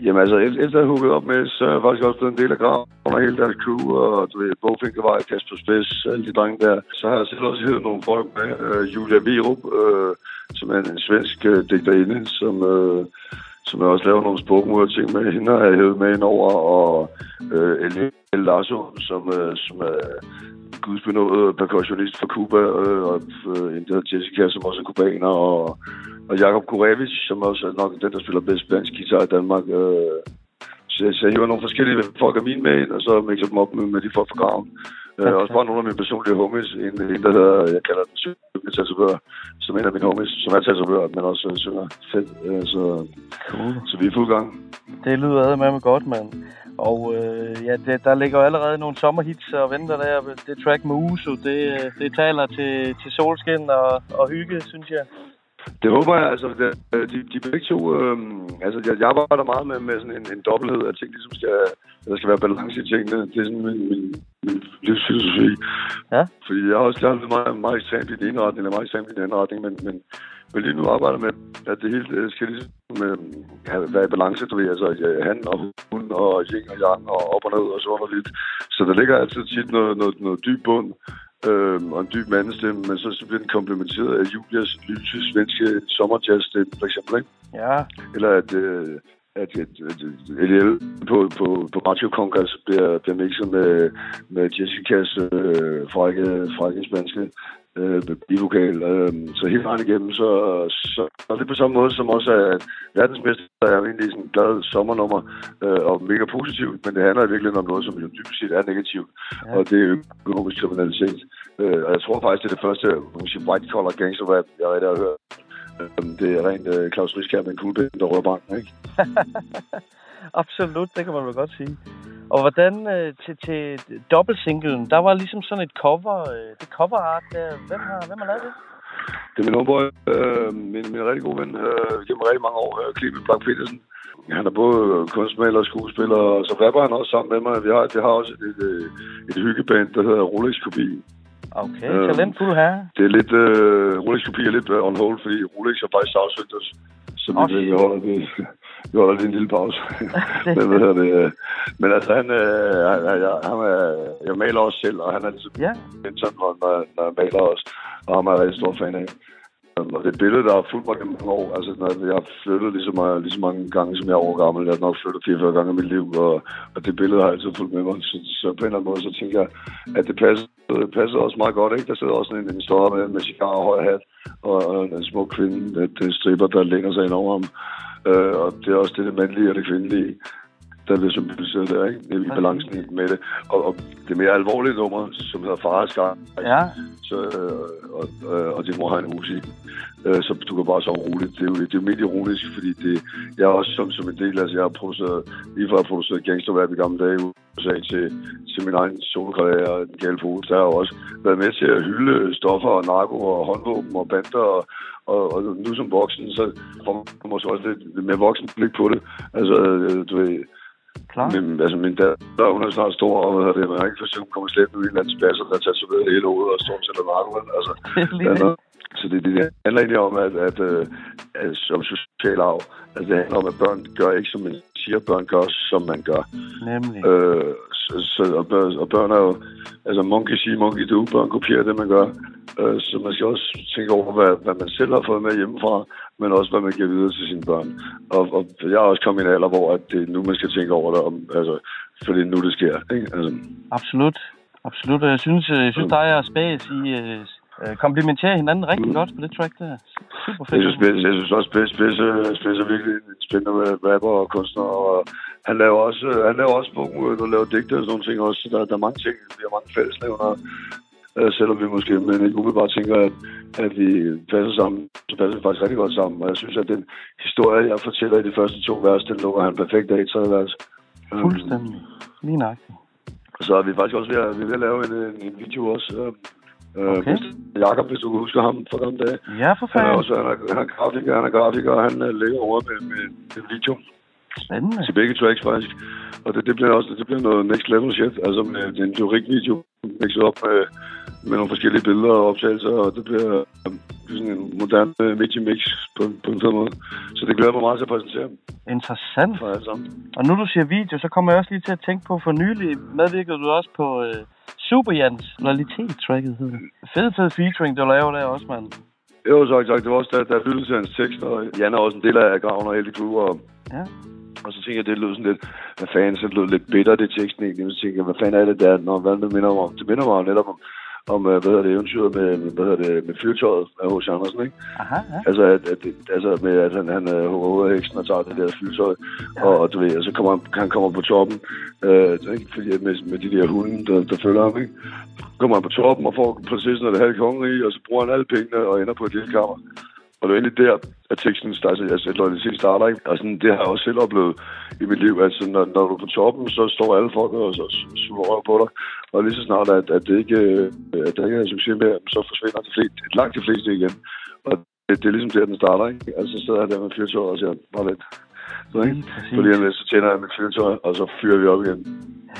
Jamen altså, efter jeg har op med, så er jeg faktisk også blevet en del af graven og hele deres crew, og du ved, Bofinkervej, Kasper Spids, alle de drenge der. Så har jeg selv også hævet nogle folk med, øh, Julia Virup, øh, som er en svensk øh, digterinde, som, øh, som jeg også laver nogle sprogmure ting med. Hende har jeg hævet med ind over, og øh, Elie Larsson, som, øh, som er gudsbenået percussionist fra Cuba, øh, og øh, en der Jessica, som også er kubaner, og, og Jakob Kurevich, som også er nok den, der spiller bedst spansk guitar i Danmark. Øh, så, så jeg hiver nogle forskellige folk af mine med ind, og så mixer dem op med, med de folk fra graven. Øh, også bare nogle af mine personlige homies. En, en der hedder, jeg kalder den syvende tatovør, som en af mine homies, som er tatovør, men også øh, synger fedt. Øh, så, cool. så vi er i fuld gang. Det lyder ad med godt, mand. Og øh, ja, det, der ligger jo allerede nogle sommerhits og venter der. Det track med Uso, det, øh, det taler til, til solskin og, og hygge, synes jeg. Det håber jeg, altså, det, de, de begge to, øh, altså, jeg, jeg arbejder meget med, med sådan en, en dobbelthed, at ting ligesom skal, der skal være balance i tingene. Det er sådan min, min, min livsfilosofi. Ja. Fordi jeg har også været meget, meget ekstremt i den ene retning, og meget ekstremt i den anden retning, men, men, men lige nu arbejder med, at det hele skal ligesom øh, være i balance, du ved, altså han og hun og yin og yang og op og ned og sådan noget lidt. Så der ligger altid tit noget, noget, noget dyb bund, øh, og en dyb mandestemme, men så, så bliver den komplementeret af Julias lyse svenske sommerjazzstemme, for eksempel, ikke? Ja. Eller at, øh, at, at, at LL på, på, på Radio Congress bliver, bliver mixet med, med Jessicas øh, frække, frække spanske øh, bivokal. Øh, så hele vejen igennem, så, så og det er på samme måde, som også er verdensmester, er egentlig sådan en glad sommernummer øh, og mega positivt, men det handler i virkeligheden om noget, som jo dybest set er negativt, ja. og det er økonomisk kriminalitet. Øh, og jeg tror faktisk, det er det første white collar gangster rap, jeg rigtig har hørt. Øh, Det er rent øh, Claus Riskær med en kuglepind, der rører banken, ikke? Absolut, det kan man vel godt sige. Og hvordan øh, til, til dobbeltsinglen, der var ligesom sådan et cover, øh, det cover art der. Hvem har, hvem har lavet det? Det er min homeboy, øh, min, min rigtig gode ven, øh, gennem rigtig mange år, øh, Clemen Blank Petersen. Han er både kunstmaler og skuespiller, og så rapper han også sammen med mig. Vi har, vi har også et, et, et hyggeband, der hedder Rolex Kopi. Okay, Øhm, talentfuld herre. Det er lidt, øh, Rolex Kopi er lidt øh, on hold, fordi Rolex har faktisk sagsøgt os. Så vi, Åh, vi, holder, vi, vi holder lige en lille pause. men, hvad hedder det, øh, men altså, han, øh, han, jeg, han er, jeg maler også selv, og han er ligesom ja. sådan, når, når, jeg maler også. Og ham er rigtig stor fan af. Og det billede, der har fulgt mig gennem mange år, altså når jeg har flyttet lige så, meget, lige så mange gange, som jeg er år gammel. Jeg har nok flyttet 44 gange i mit liv, og, og det billede har altid fulgt med mig. Så, så på en eller anden måde, så tænker jeg, at det passer, det passer også meget godt, ikke? Der sidder også en, en stor med, med cigar og høj hat, og, og en smuk kvinde, det, det striber, der længer sig ind over ham. Øh, og det er også det, det mandlige og det kvindelige der bliver symboliseret der, ikke? I balancen med det. Og, og det mere alvorlige nummer, som hedder Fareskar, Ja. så, øh, og, øh, og det må have en uge øh, så du kan bare sove roligt. Det er jo, det er jo mere ironisk, fordi det, jeg er også som, som en del, altså jeg har produceret, lige fra at have produceret gangsterrap i gamle dage i USA til, til min egen solokarriere og den gale pose, der har jeg også været med til at hylde stoffer og narko og håndvåben og bander og, og, og nu som voksen, så får man måske også lidt, lidt mere voksen blik på det. Altså, øh, du ved, Klar. min, altså min datter, hun er snart stor, og hvad det, man har ikke forsøgt, hun kommer slet ud i en eller anden spasser, der er tatoveret hele hovedet og står til at narko, vel? altså, noget- så det, det, handler egentlig om, at, at, øh, at som social arv, altså det handler om, at børn gør ikke, som man siger, børn gør, som man gør. Nemlig. Øh, så, så, og, børn, og børn er jo, altså monkey see, monkey do, børn kopierer det, man gør. Øh, så man skal også tænke over, hvad, hvad man selv har fået med hjemmefra, men også, hvad man giver videre til sine børn. Og, og jeg er også kommet i en alder, hvor at det er nu, man skal tænke over det, om, altså, for det er nu, det sker. Ikke? Altså, Absolut. Absolut. Og jeg synes, øh, jeg synes dig og Spas, I øh, øh, komplementerer hinanden rigtig godt på det track der. Super fedt. Jeg synes, Spidse, jeg synes også, Spidse, Spidse, Spidse er virkelig en spændende rapper og kunstner, og han laver også, han laver også bog, og laver digte og sådan nogle ting også. Så Der, der er mange ting, vi har mange fællesnævner, øh, selvom vi måske men ikke umiddelbart tænker, at, at vi passer sammen, så passer vi faktisk rigtig godt sammen. Og jeg synes, at den historie, jeg fortæller i de første to vers, den lukker han perfekt af i tredje vers. Øhm, Fuldstændig. Lige nøjagtigt. Så er vi faktisk også ved at, vi er ved at lave en, en, video også. Øh, Okay. okay. Jakob, hvis du kan huske ham fra den dag. Ja, for Han er fanden. også han er, han er grafiker, han er grafiker, og han øh, lægger over med, med, med video Spændende. til begge tracks faktisk. Og det, det bliver også det bliver noget next level shit, altså med en lyrik-video mixet op med, med nogle forskellige billeder og optagelser, og det bliver øh, sådan en moderne øh, medie-mix på, på en fed måde. Så det glæder mig meget til at præsentere Interessant. for alle sammen. Og nu du siger video, så kommer jeg også lige til at tænke på, for nylig medvirkede du også på øh, Super Jans Loyalitet-tracket, hedder det. Fed, fed featuring, du laver der også, mand. Jo, tak, tak. Det var også, da jeg lyttede til hans tekst, og Jan er også en del af Graven og Heldig Crew, og, Ja. Og så tænkte jeg, det lød sådan lidt, hvad fanden, så lød lidt bitter, det teksten egentlig. Så tænkte jeg, hvad fanden er det der, når hvad det minder mig om? Det minder mig jo netop om, om øh, hvad hedder det, eventyret med, hvad hedder det, med fyrtøjet af H.C. Andersen, ikke? Aha, ja. Altså, at, at, altså med, at han, han øh, hugger hovedet af heksen og tager det der flytøj, ja. og, og, du ved, og så kommer han, han kommer på toppen, øh, ikke? Fordi, med, med de der hunde, der, der følger ham, ikke? Så kommer han på toppen og får prinsessen og det halve kongerige, og så bruger han alle pengene og ender på et lille kammer. Og det er egentlig der, at teksten starter, altså at loyalitet starter, ikke? Og sådan, det har jeg også selv oplevet i mit liv. Altså, når, når du er på toppen, så står alle folk og så suger røv på dig. Og lige så snart, at, at, det ikke, øh, at der ikke er succes med, så forsvinder de fleste, langt de fleste igen. Og det er ligesom der, den starter, ikke? Altså, så sidder jeg der med fyrtøj og siger, bare lidt. Så, ikke? Fordi så tænder jeg mit fyrtøj, og så fyrer vi op igen.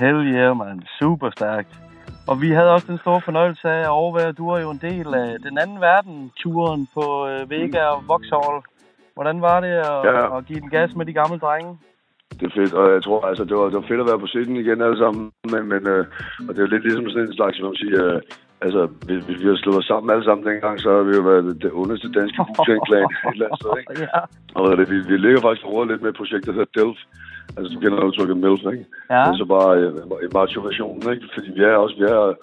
Hell yeah, man. Super stærkt. Og vi havde også den store fornøjelse af at overvære, du er jo en del af den anden verden-turen på øh, Vega og Vauxhall. Hvordan var det at, Ja. at give den gas med de gamle drenge? Det er fedt, og jeg tror, altså, det var, det var fedt at være på scenen igen alle sammen, men, men øh, og det er lidt ligesom sådan en slags, som man siger, øh, altså, hvis, hvis vi har slået os sammen alle sammen dengang, så har vi jo været det underste danske Wu-Tang-klan et eller andet sted, ikke? ja. Og det, vi, vi ligger faktisk over lidt med et projekt, der hedder DELF. Altså, du kender udtrykket MILF, ikke? Ja. Det er så bare øh, en macho-version, ikke? Fordi vi er også, vi er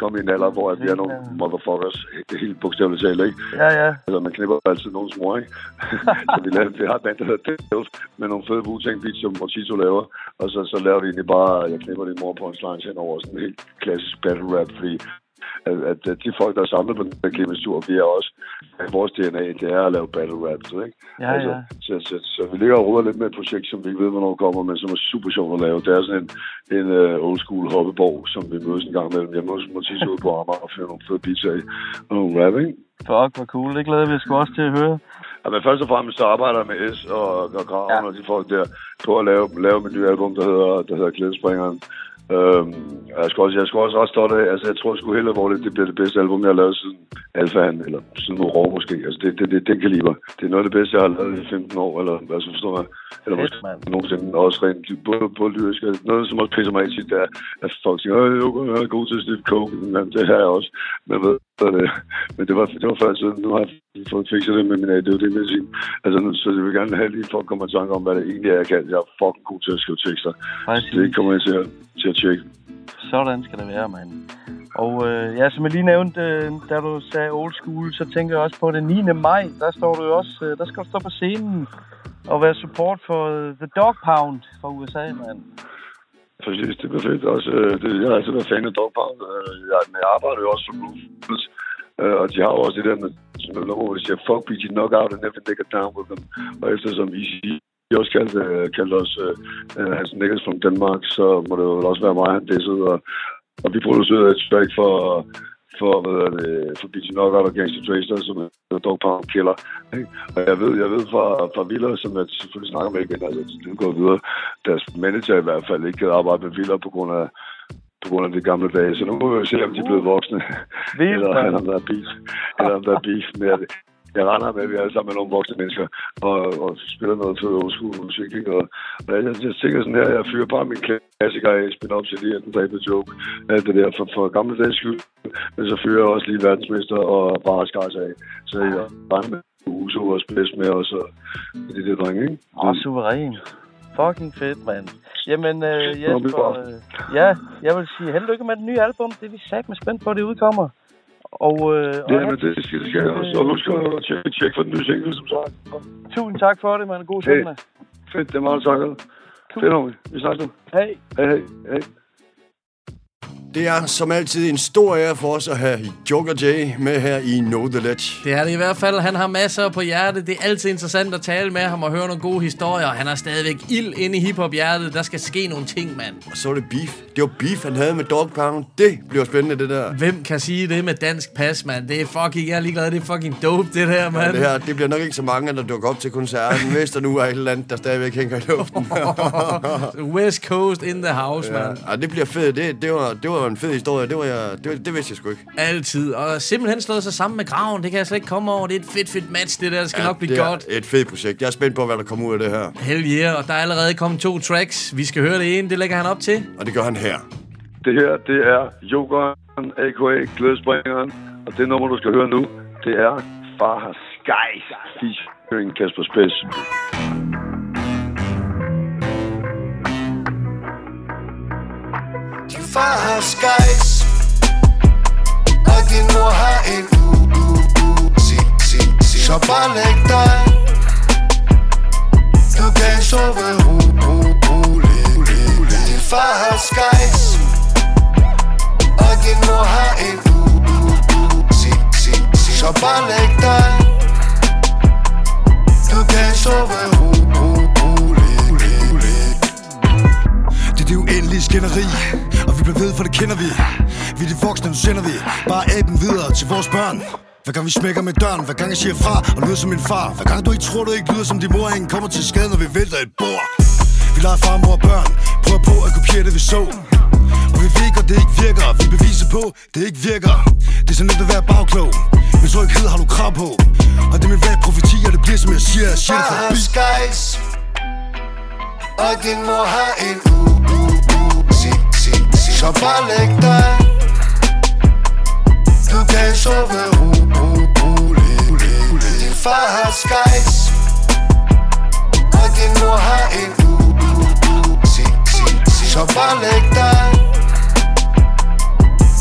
kommet i en alder, hvor at vi er nogle motherfuckers, helt, bogstaveligt talt, ikke? Ja, ja. Altså, man knipper altid nogens mor, ikke? så vi, laver, vi har et band, der hedder DELF, med nogle fede Wu-Tang beats, som Mortito laver. Og så, så laver vi egentlig bare, jeg knipper din mor på en slange hen over sådan en helt klassisk battle rap, fordi at, at, de folk, der er samlet på den her klimastur, vi er også, at vores DNA, det er at lave battle rap, så, ikke? Ja, altså, ja. Så, så, så, vi ligger og ruder lidt med et projekt, som vi ikke ved, hvornår kommer, men som er super sjovt at lave. Det er sådan en, en uh, old school hoppeborg, som vi mødes en gang imellem hjemme hos Mortito ude på Amager og fyrer nogle fede beats af og nogle rap, ikke? Fuck, hvor cool. Det glæder vi os også til at høre. Ja, men først og fremmest så arbejder jeg med S og, og Graven ja. og de folk der på at lave, lave mit nye album, der hedder, der hedder Klædespringeren. Øhm, jeg skal også, jeg skal også ret stolt af, altså jeg tror sgu helt alvorligt, det bliver det bedste album, jeg har lavet siden Alfahan, eller siden Rå måske. Altså det, det, det, den kaliber. Det er noget af det bedste, jeg har lavet i 15 år, eller altså forstår jeg. Eller måske nogensinde også rent, både, både lyrisk. og Noget, som også pisser mig ind tit, det er, at folk siger, at jeg er god til at sniffe coke. Men det har jeg også. Men ved det, men det var, det var før siden. Nu har jeg fået fikset det med min ADHD-medicin. Altså, nu, så jeg vil gerne have lige folk kommer i tanke om, hvad det egentlig er, jeg kan. Jeg er fucking god til at skrive tekster. Så det kommer jeg til at, til at tjekke. Sådan skal det være, mand. Og øh, ja, som jeg lige nævnte, øh, da du sagde old school, så tænker jeg også på den 9. maj, der står du jo også, øh, der skal du stå på scenen og være support for øh, The Dog Pound fra USA, mand. Præcis, det er perfekt. Også, øh, det, jeg har altid været fan af Dog Pound. Øh, jeg, jeg arbejder jo også for Ruthless. Øh, og de har jo også det der med, som jeg lover, hvor de siger, fuck BG knockout and never nigga down with them. Og eftersom Easy de også kaldte, øh, kaldte os øh, øh, hans niggas from Denmark, så må det jo også være mig, han dissede. Og, og vi producerede et track for, for, hvad er det, for BG Knockout og Gangster Tracer, som er Dog Pound Killer. Ikke? Og jeg ved, jeg ved fra, fra Villa, som jeg selvfølgelig snakker med igen, altså det går videre, deres manager i hvert fald ikke kan arbejde med Villa på grund af på grund af de gamle dage. Så nu må vi se, om de er blevet voksne. eller, eller om der er beef. Eller om der er beef med det. Jeg regner med, at vi alle sammen er nogle voksne mennesker og, og spiller noget school musik. Ikke? Og, og jeg, jeg, tænker sådan her, jeg fyrer bare min klassiker af, spin op til lige, den dræber joke. Alt det der for, for gamle dages skyld. Men så fyrer jeg også lige verdensmester og bare skars af. Så jeg regner med Uso og Splæs med os og det er det drenge, ikke? Åh, oh, suveræn. Fucking fedt, mand. Jamen, øh, Jesper, øh, ja, jeg vil sige held lykke med det nye album. Det er vi sat med spændt på, det udkommer. Og, øh, og Ja, men det skal, det skal jeg også. Og husk at tjekke, tjekke for den nye single, som sagt. tusind tak for det, mand. God Hey. søndag. Fedt, det er meget takket. Fedt, homie. Vi snakkes nu. Hej. Hej, hej, hej. Det er som altid en stor ære for os at have Joker J med her i Know The Ledge. Det er det i hvert fald. Han har masser på hjertet. Det er altid interessant at tale med ham og høre nogle gode historier. Han har stadigvæk ild inde i hiphop-hjertet. Der skal ske nogle ting, mand. Og så var det beef. Det var beef, han havde med Dog Pound. Det bliver spændende, det der. Hvem kan sige det med dansk pas, mand? Det er fucking, jeg er ligeglad. Det er fucking dope, det der, Ja, mand. det her, det bliver nok ikke så mange, der dukker op til koncerten, hvis der nu er et eller andet, der stadigvæk hænger i luften. West Coast in the house, ja. mand. ja, det bliver fedt. Det, det, var, det var en fed historie. Det, var jeg, det, var- det vidste jeg sgu ikke. Altid. Og simpelthen slået sig sammen med graven. Det kan jeg slet ikke komme over. Det er et fedt, fedt match, det der. Det skal ja, nok blive det er godt. et fedt projekt. Jeg er spændt på, hvad der kommer ud af det her. Hell yeah. Og der er allerede kommet to tracks. Vi skal høre det ene. Det lægger han op til. Og det gør han her. Det her, det er Jokeren, a.k.a. Glædespringeren. Og det nummer, du skal høre nu, det er Farha Skies featuring Kasper Spes. Far har skies Og din mor har en u, u, u si, si, si. Så bare læg dig Du kan sove ro, ro, roligt Din far har skies Og din mor har en u, u, u si, si, si. Så bare læg dig Du kan sove ro, ro, roligt Det er det uendelige skænderi bliver ved, for det kender vi. Vi er de voksne, nu sender vi. Bare aben videre til vores børn. Hver gang vi smækker med døren, hver gang jeg siger fra og lyder som min far. Hver gang du ikke tror, du ikke lyder som din mor, ingen kommer til skade, når vi vælter et bord. Vi leger far, mor og børn, prøver på at kopiere det vi så. Og vi ved godt, det ikke virker, vi beviser på, det ikke virker. Det er så nemt at være bagklog, men tryghed har du krav på. Og det er min rap profeti, og det bliver som jeg siger, jeg siger det Far har forbi skies Og din mor har en u, u, u. Så bare læg dig Du kan sove ro, ro, roligt Din far har skies. Og din mor har en u, Så bare læg dig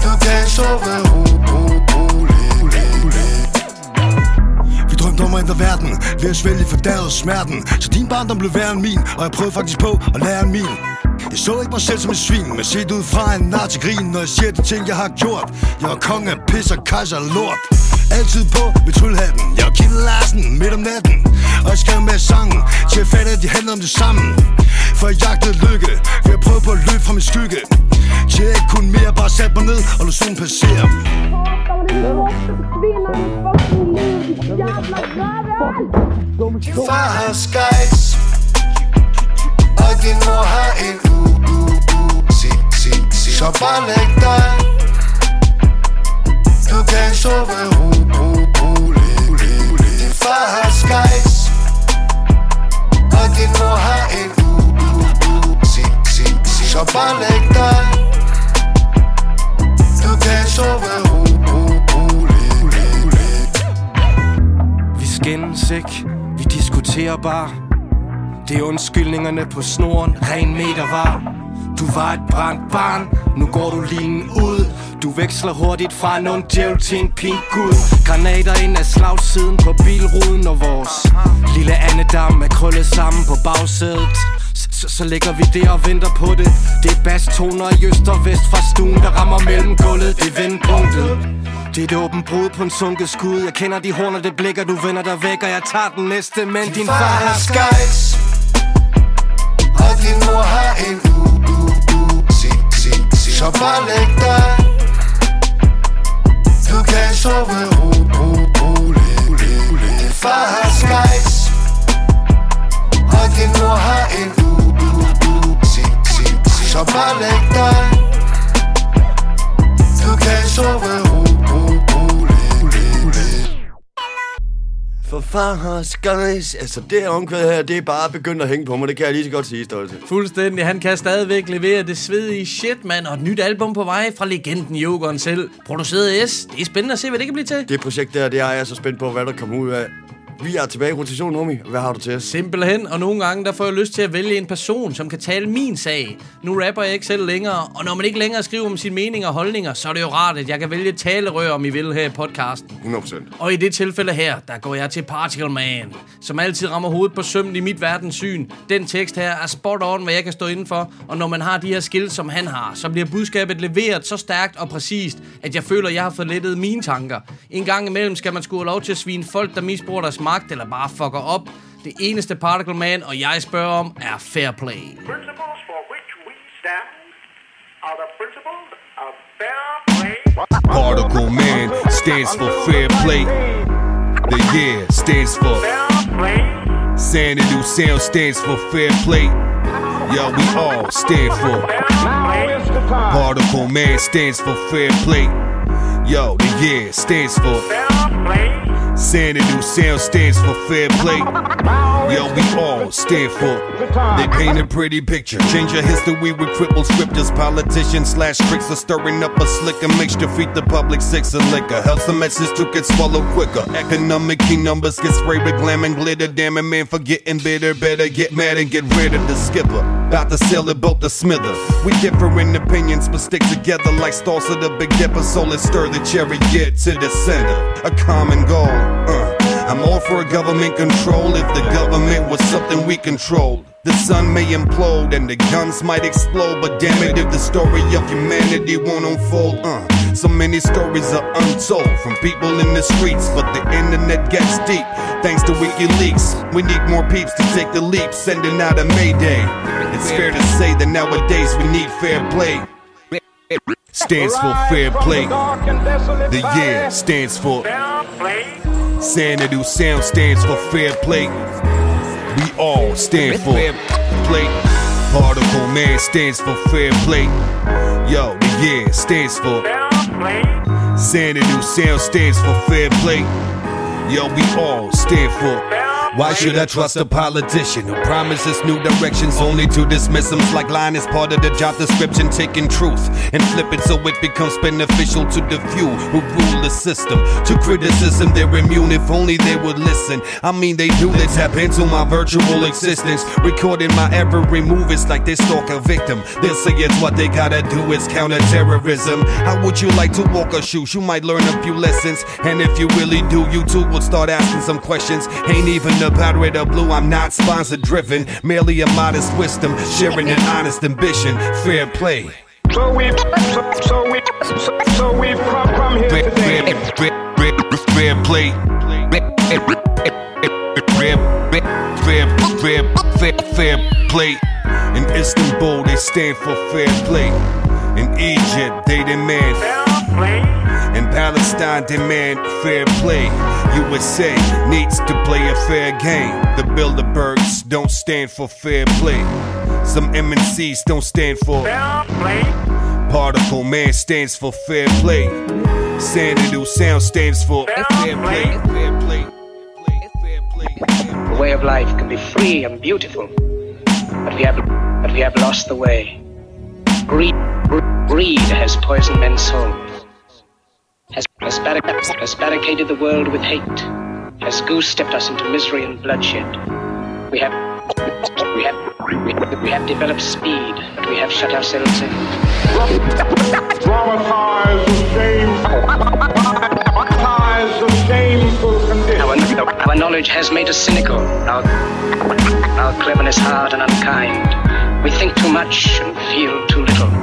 Du kan sove ro, ro, Vi drømte om at ændre verden Ved at svælge for smerten. Så din barndom blev værre end min Og jeg prøvede faktisk på at lære en min jeg så ikke mig selv som et svin Men set ud fra en nar til grin Når jeg siger de ting jeg har gjort. Jeg var konge af pis og kejser af lort. Altid på med trylhatten Jeg var Kim Larsen midt om natten. Og jeg skrev med sangen Til at fatte at de handlede om det samme. For jeg jagtede lykke Ved at prøve på at løbe fra min skygge. Til jeg ikke kunne mere Bare satte mig ned og lod solen passere. Din far har skies og din mor har en u, u, u. Si, si, si. Så bare læg dig. Du kan sove ro, ro, roligt Din far har skies Og din mor har en u, u, u. Si, si, si. Så bare læg dig. Du kan sove ro, ro, roligt Vi skændes ikke, vi diskuterer bare. Det er undskyldningerne på snoren, ren meter var Du var et brændt barn, nu går du linen ud. Du veksler hurtigt fra en ond djævel til en pink gud. Granater ind af slagsiden på bilruden Og vores. Lille andedam er krøllet sammen på bagsædet så, så ligger vi der og venter på det. Det er basstoner i øst og vest fra stuen Der rammer mellem gulvet, det er vendpunktet Det er et åbent brud på en sunket skud. Jeg kender de horner, det blikker, du vender dig væk Og jeg tager den næste, men din far har skies Og din mor har en u, u, u. Sig, sig, Så bare læg dig. Du kan sove ro, ro, roligt. Din far har skies Og din mor har en så bare læg dig Du kan sove For far har skies. Altså, det her omkvæd her, det er bare begyndt at hænge på mig. Det kan jeg lige så godt sige, Stolte. Fuldstændig. Han kan stadigvæk levere det svedige shit, mand. Og et nyt album på vej fra legenden Jokeren selv. Produceret S. Det er spændende at se, hvad det kan blive til. Det projekt der, det er jeg så spændt på, hvad der kommer ud af. Vi er tilbage i rotation, Nomi. Hvad har du til os? Simpelthen, og nogle gange der får jeg lyst til at vælge en person, som kan tale min sag. Nu rapper jeg ikke selv længere, og når man ikke længere skriver om sine meninger og holdninger, så er det jo rart, at jeg kan vælge et talerør, om I vil, her i podcasten. 100%. Og i det tilfælde her, der går jeg til Particle Man, som altid rammer hovedet på sømmen i mit verdenssyn. Den tekst her er spot on, hvad jeg kan stå indenfor, og når man har de her skills, som han har, så bliver budskabet leveret så stærkt og præcist, at jeg føler, at jeg har fået lettet mine tanker. En gang imellem skal man skulle have lov til at svine folk, der misbruger deres magt eller bare fucker op. Det eneste Particle Man, og jeg spørger om, er fair play. Principles for which we stand are the principles of fair play. Particle Man stands for fair play. The year stands for fair Xanadu Sound stands for fair play. Yo, we all stand for Particle Man stands for fair play. Yo, the year stands for Xanadu Sound stands for fair play. Yo, we all stand for. They paint a pretty picture. Change your history with crippled scriptures. Politicians slash tricks are stirring up a slicker mixture. Feed the public six of liquor. Helps the message to get swallowed quicker. Economic key numbers get sprayed with glam and glitter. Damn it, man, for getting bitter. Better get mad and get rid of the skipper. About to sail the boat to smither. We differ in opinions, but stick together like stars of the big dipper. So let's stir the chariot to the center. A common goal. Uh. I'm all for government control if the government was something we controlled. The sun may implode and the guns might explode, but damn it if the story of humanity won't unfold. Uh, so many stories are untold from people in the streets, but the internet gets deep. Thanks to WikiLeaks, we need more peeps to take the leap, sending out a mayday. It's fair to say that nowadays we need fair play. Stands for fair play. The year stands for Xanadu sound stands for fair play. We all stand for fair play. Particle man stands for fair play. Yo, the yeah stands for Xanadu sound stands for fair play. Yo, we all stand for. Why should I trust a politician who promises new directions only to dismiss them like line is part of the job description, taking truth and flip it so it becomes beneficial to the few who rule the system. To criticism, they're immune if only they would listen. I mean, they do, they tap into my virtual existence, recording my every move. It's like they stalk a victim. They'll say it's what they gotta do, it's counterterrorism. How would you like to walk or shoot? You might learn a few lessons, and if you really do, you too will start asking some questions. Ain't even about red or blue, I'm not sponsor driven. Merely a modest wisdom, sharing an honest ambition. Fair play. So we, so, so we, so, so we've come, come here Fair, today. fair, fair, fair, fair play. Fair, fair, fair, fair, fair play. In Istanbul, they stand for fair play. In Egypt, they demand. In Palestine, demand fair play. USA needs to play a fair game. The Bilderbergs don't stand for fair play. Some MNCs don't stand for fair play. Particle Man stands for fair play. Xanadu Sound stands for fair play. Fair play. The way of life can be free and beautiful, but we have, but we have lost the way. Greed, greed has poisoned men's souls, has, has, barric- has barricaded the world with hate, has goose-stepped us into misery and bloodshed. We have, we have, we, have developed speed, but we have shut ourselves in. Dramatize the shame, the shameful condition. Our, our knowledge has made us cynical, our, our cleverness hard and unkind. We think too much and feel too little.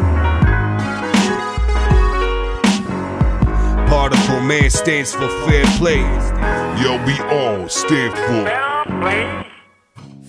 Article, Man stands for fair play. Yo, we all stand for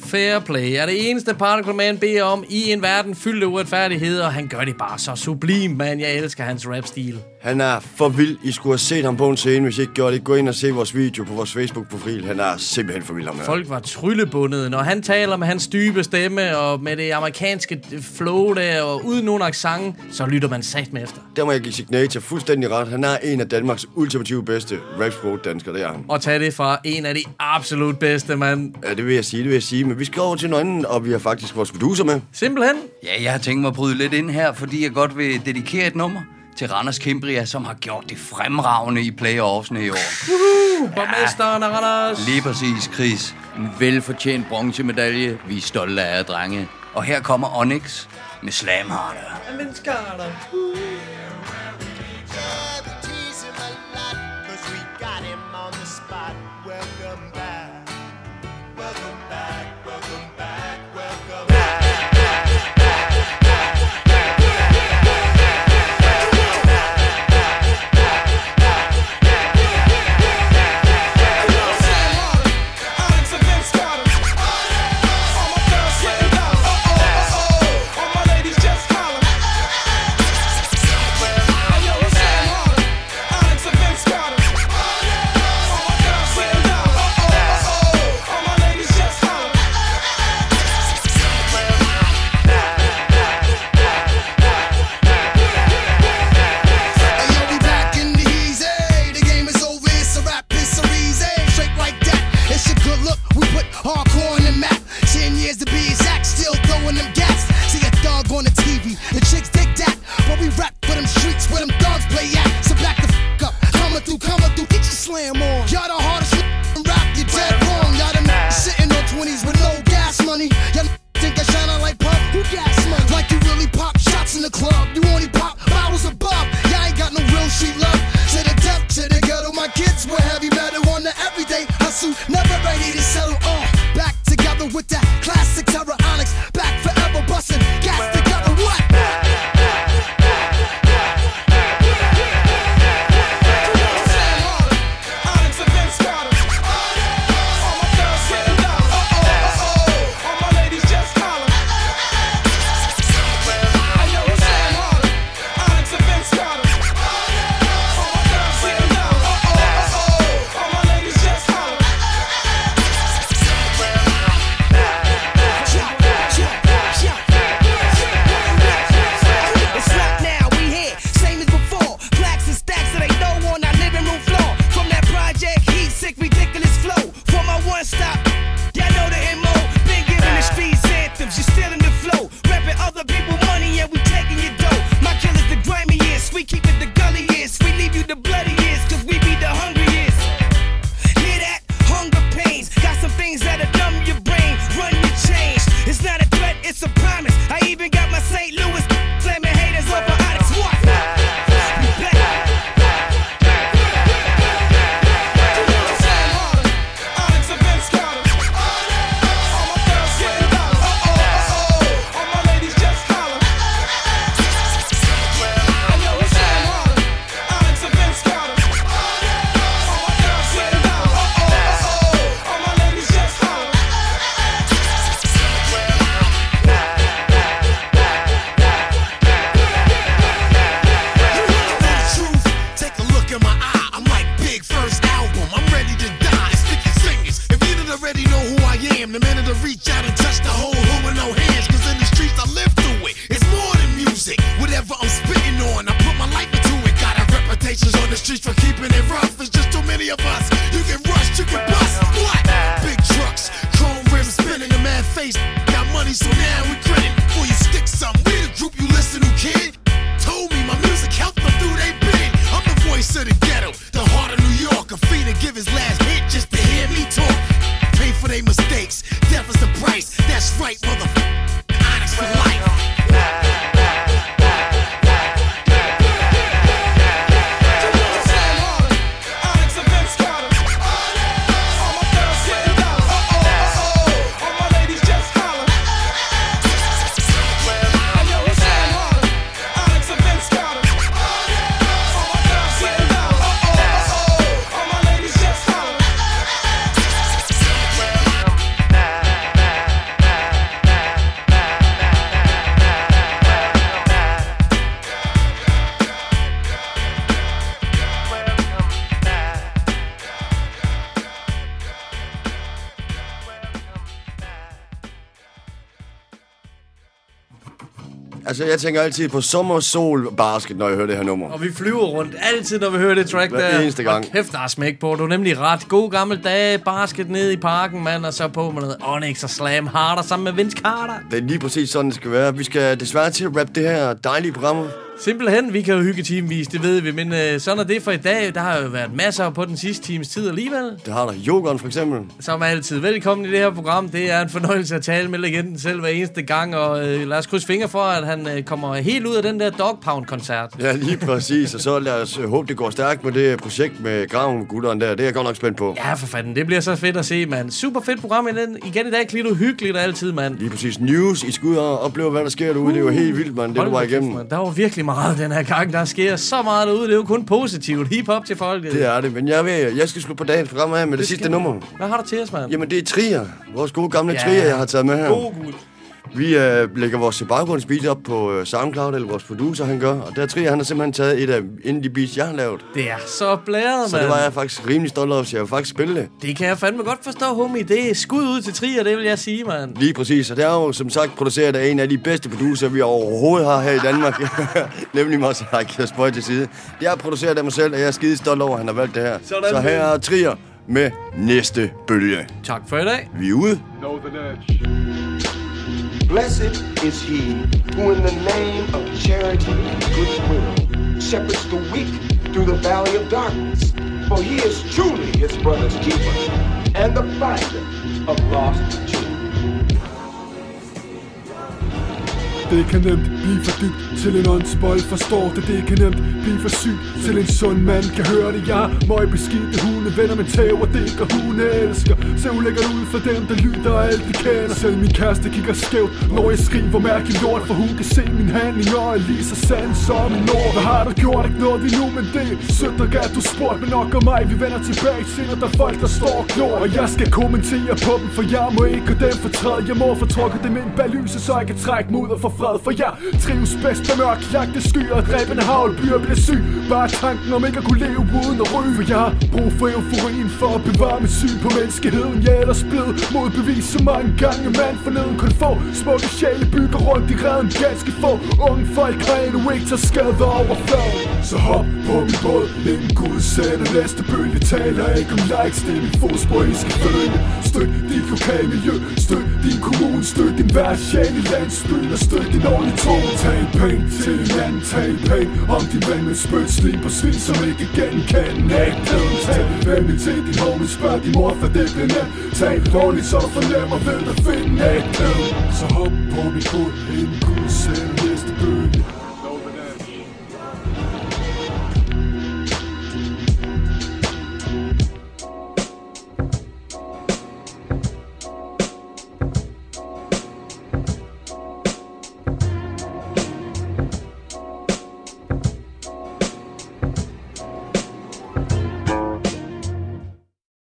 Fair play er det eneste Particle Man beder om i en verden fyldt af uretfærdighed, og han gør det bare så sublim, man. Jeg elsker hans rap-stil. Han er for vild. I skulle have set ham på en scene, hvis I ikke gjorde det. Gå ind og se vores video på vores Facebook-profil. Han er simpelthen for vild, ham her. Folk var tryllebundet, når han taler med hans dybe stemme, og med det amerikanske flow der, og uden nogen accent, så lytter man sat med efter. Der må jeg give Signature fuldstændig ret. Han er en af Danmarks ultimative bedste rap danskere det er han. Og tage det fra en af de absolut bedste, mand. Ja, det vil jeg sige, det vil jeg sige. Men vi skal over til noget andet, og vi har faktisk vores producer med. Simpelthen. Ja, jeg har tænkt mig at bryde lidt ind her, fordi jeg godt vil dedikere et nummer til Randers Kimbria, som har gjort det fremragende i playoffsene i år. Woohoo! Borgmesteren af Randers. Lige præcis, Chris. En velfortjent bronzemedalje. Vi er stolte af jer, drenge. Og her kommer Onyx med Slam Harder. Men skarter. Altså, jeg tænker altid på sommer, sol, basket, når jeg hører det her nummer. Og vi flyver rundt altid, når vi hører det track Hver der. eneste gang. Og kæft, der er smæk på. Du er nemlig ret. God gammel dage, basket nede i parken, mand, og så på med noget Onyx og Slam Harder sammen med Vince Carter. Det er lige præcis sådan, det skal være. Vi skal desværre til at rappe det her dejlige program. Simpelthen, vi kan jo hygge timevis, det ved vi, men øh, sådan er det for i dag. Der har jo været masser på den sidste times tid alligevel. Det har der Jokeren for eksempel. Som altid, velkommen i det her program. Det er en fornøjelse at tale med legenden selv hver eneste gang, og øh, lad os krydse fingre for, at han øh, kommer helt ud af den der Dog Pound-koncert. Ja, lige præcis. Og så lad os øh, håbe, det går stærkt med det projekt med graven gutteren der. Det er jeg godt nok spændt på. Ja, for fanden, det bliver så fedt at se, mand. Super fedt program i den. Igen i dag, Klito, hyggeligt og altid, mand. Lige præcis. News. I skal ud og opleve, hvad der sker derude. Det er jo helt vildt, mand. Det du var igennem. mand. Der var virkelig meget den her gang. Der sker så meget derude. Det er jo kun positivt. Hip-hop til folket. Det er det, men jeg, ved, jeg skal slutte på dagens program her med det, det sidste nummer. Hvad har du til os, mand? Jamen, det er Trier. Vores gode gamle Ja. Trier, jeg har taget med her. God gud. Vi øh, lægger vores baggrundsbeat op på øh, SoundCloud, eller vores producer, han gør. Og der Trier, han har simpelthen taget et af de beats, jeg har lavet. Det er så blæret, Så mand. det var jeg faktisk rimelig stolt af, så jeg vil faktisk spille det. Det kan jeg fandme godt forstå, homie. Det er skud ud til Trier, det vil jeg sige, mand. Lige præcis, og det er jo som sagt produceret af en af de bedste producer, vi overhovedet har her i Danmark. Nemlig Mosse Hack, spøj til side. Det er produceret af mig selv, og jeg er skide stolt over, at han har valgt det her. Sådan Så her er Trier med næste bølge. Tak for i dag. Vi er ude. Blessed is he who, in the name of charity and goodwill, shepherds the weak through the valley of darkness. For he is truly his brother's keeper and the finder of lost children. Det kan nemt blive for dybt til en åndsbold forstår det Det kan nemt blive for syg til en sund mand. Kan høre det Jeg er møg beskidte hunde, venner med tæv og det gør hunde elsker. Se ulækkert ud for dem, der lytter og alt de kender. Selv min kæreste kigger skævt, når jeg skriver mærkelig lort For hun kan se min handling og er lige så sand som en ord Hvad har du gjort? Ikke noget endnu, nu, men det sødt og at du spurgte. Men nok om mig, vi vender tilbage til, når der er folk, der står og glor. Og jeg skal kommentere på dem, for jeg må ikke og dem fortræde Jeg må få trukket dem ind bag lyset, så jeg kan trække mig ud og få fred For jeg trives bedst med mørk jagte skyer og dræbende havl. Byer bliver syg, bare tanken om ikke at kunne leve uden at ryge. For jeg har brug for euforien for at bevare mit syn på menneskeheden. Jeg er ellers blevet modbevist så mange gange Mand forneden kun få smukke sjæle bygger rundt i redden Ganske få. Unge folk har endnu ikke taget skade over fladen så hop på min båd, inden Gud sender næste bølge Taler ikke om likes, det er mit fodspor, I skal følge. Støt dit lokale miljø, støt din kommune Støt din værtsjæl i landsbyen og støt din ordentlige tone Tal penge til en anden, tal penge Om din ven med spødt Slim på svin Som ikke genkende ægtheden Tal venlig til din homie, spørg din mor for det bliver nemt. Tal ordentligt så fornemmer ved at finde ægtheden Så hop på mit bud, en Gud sender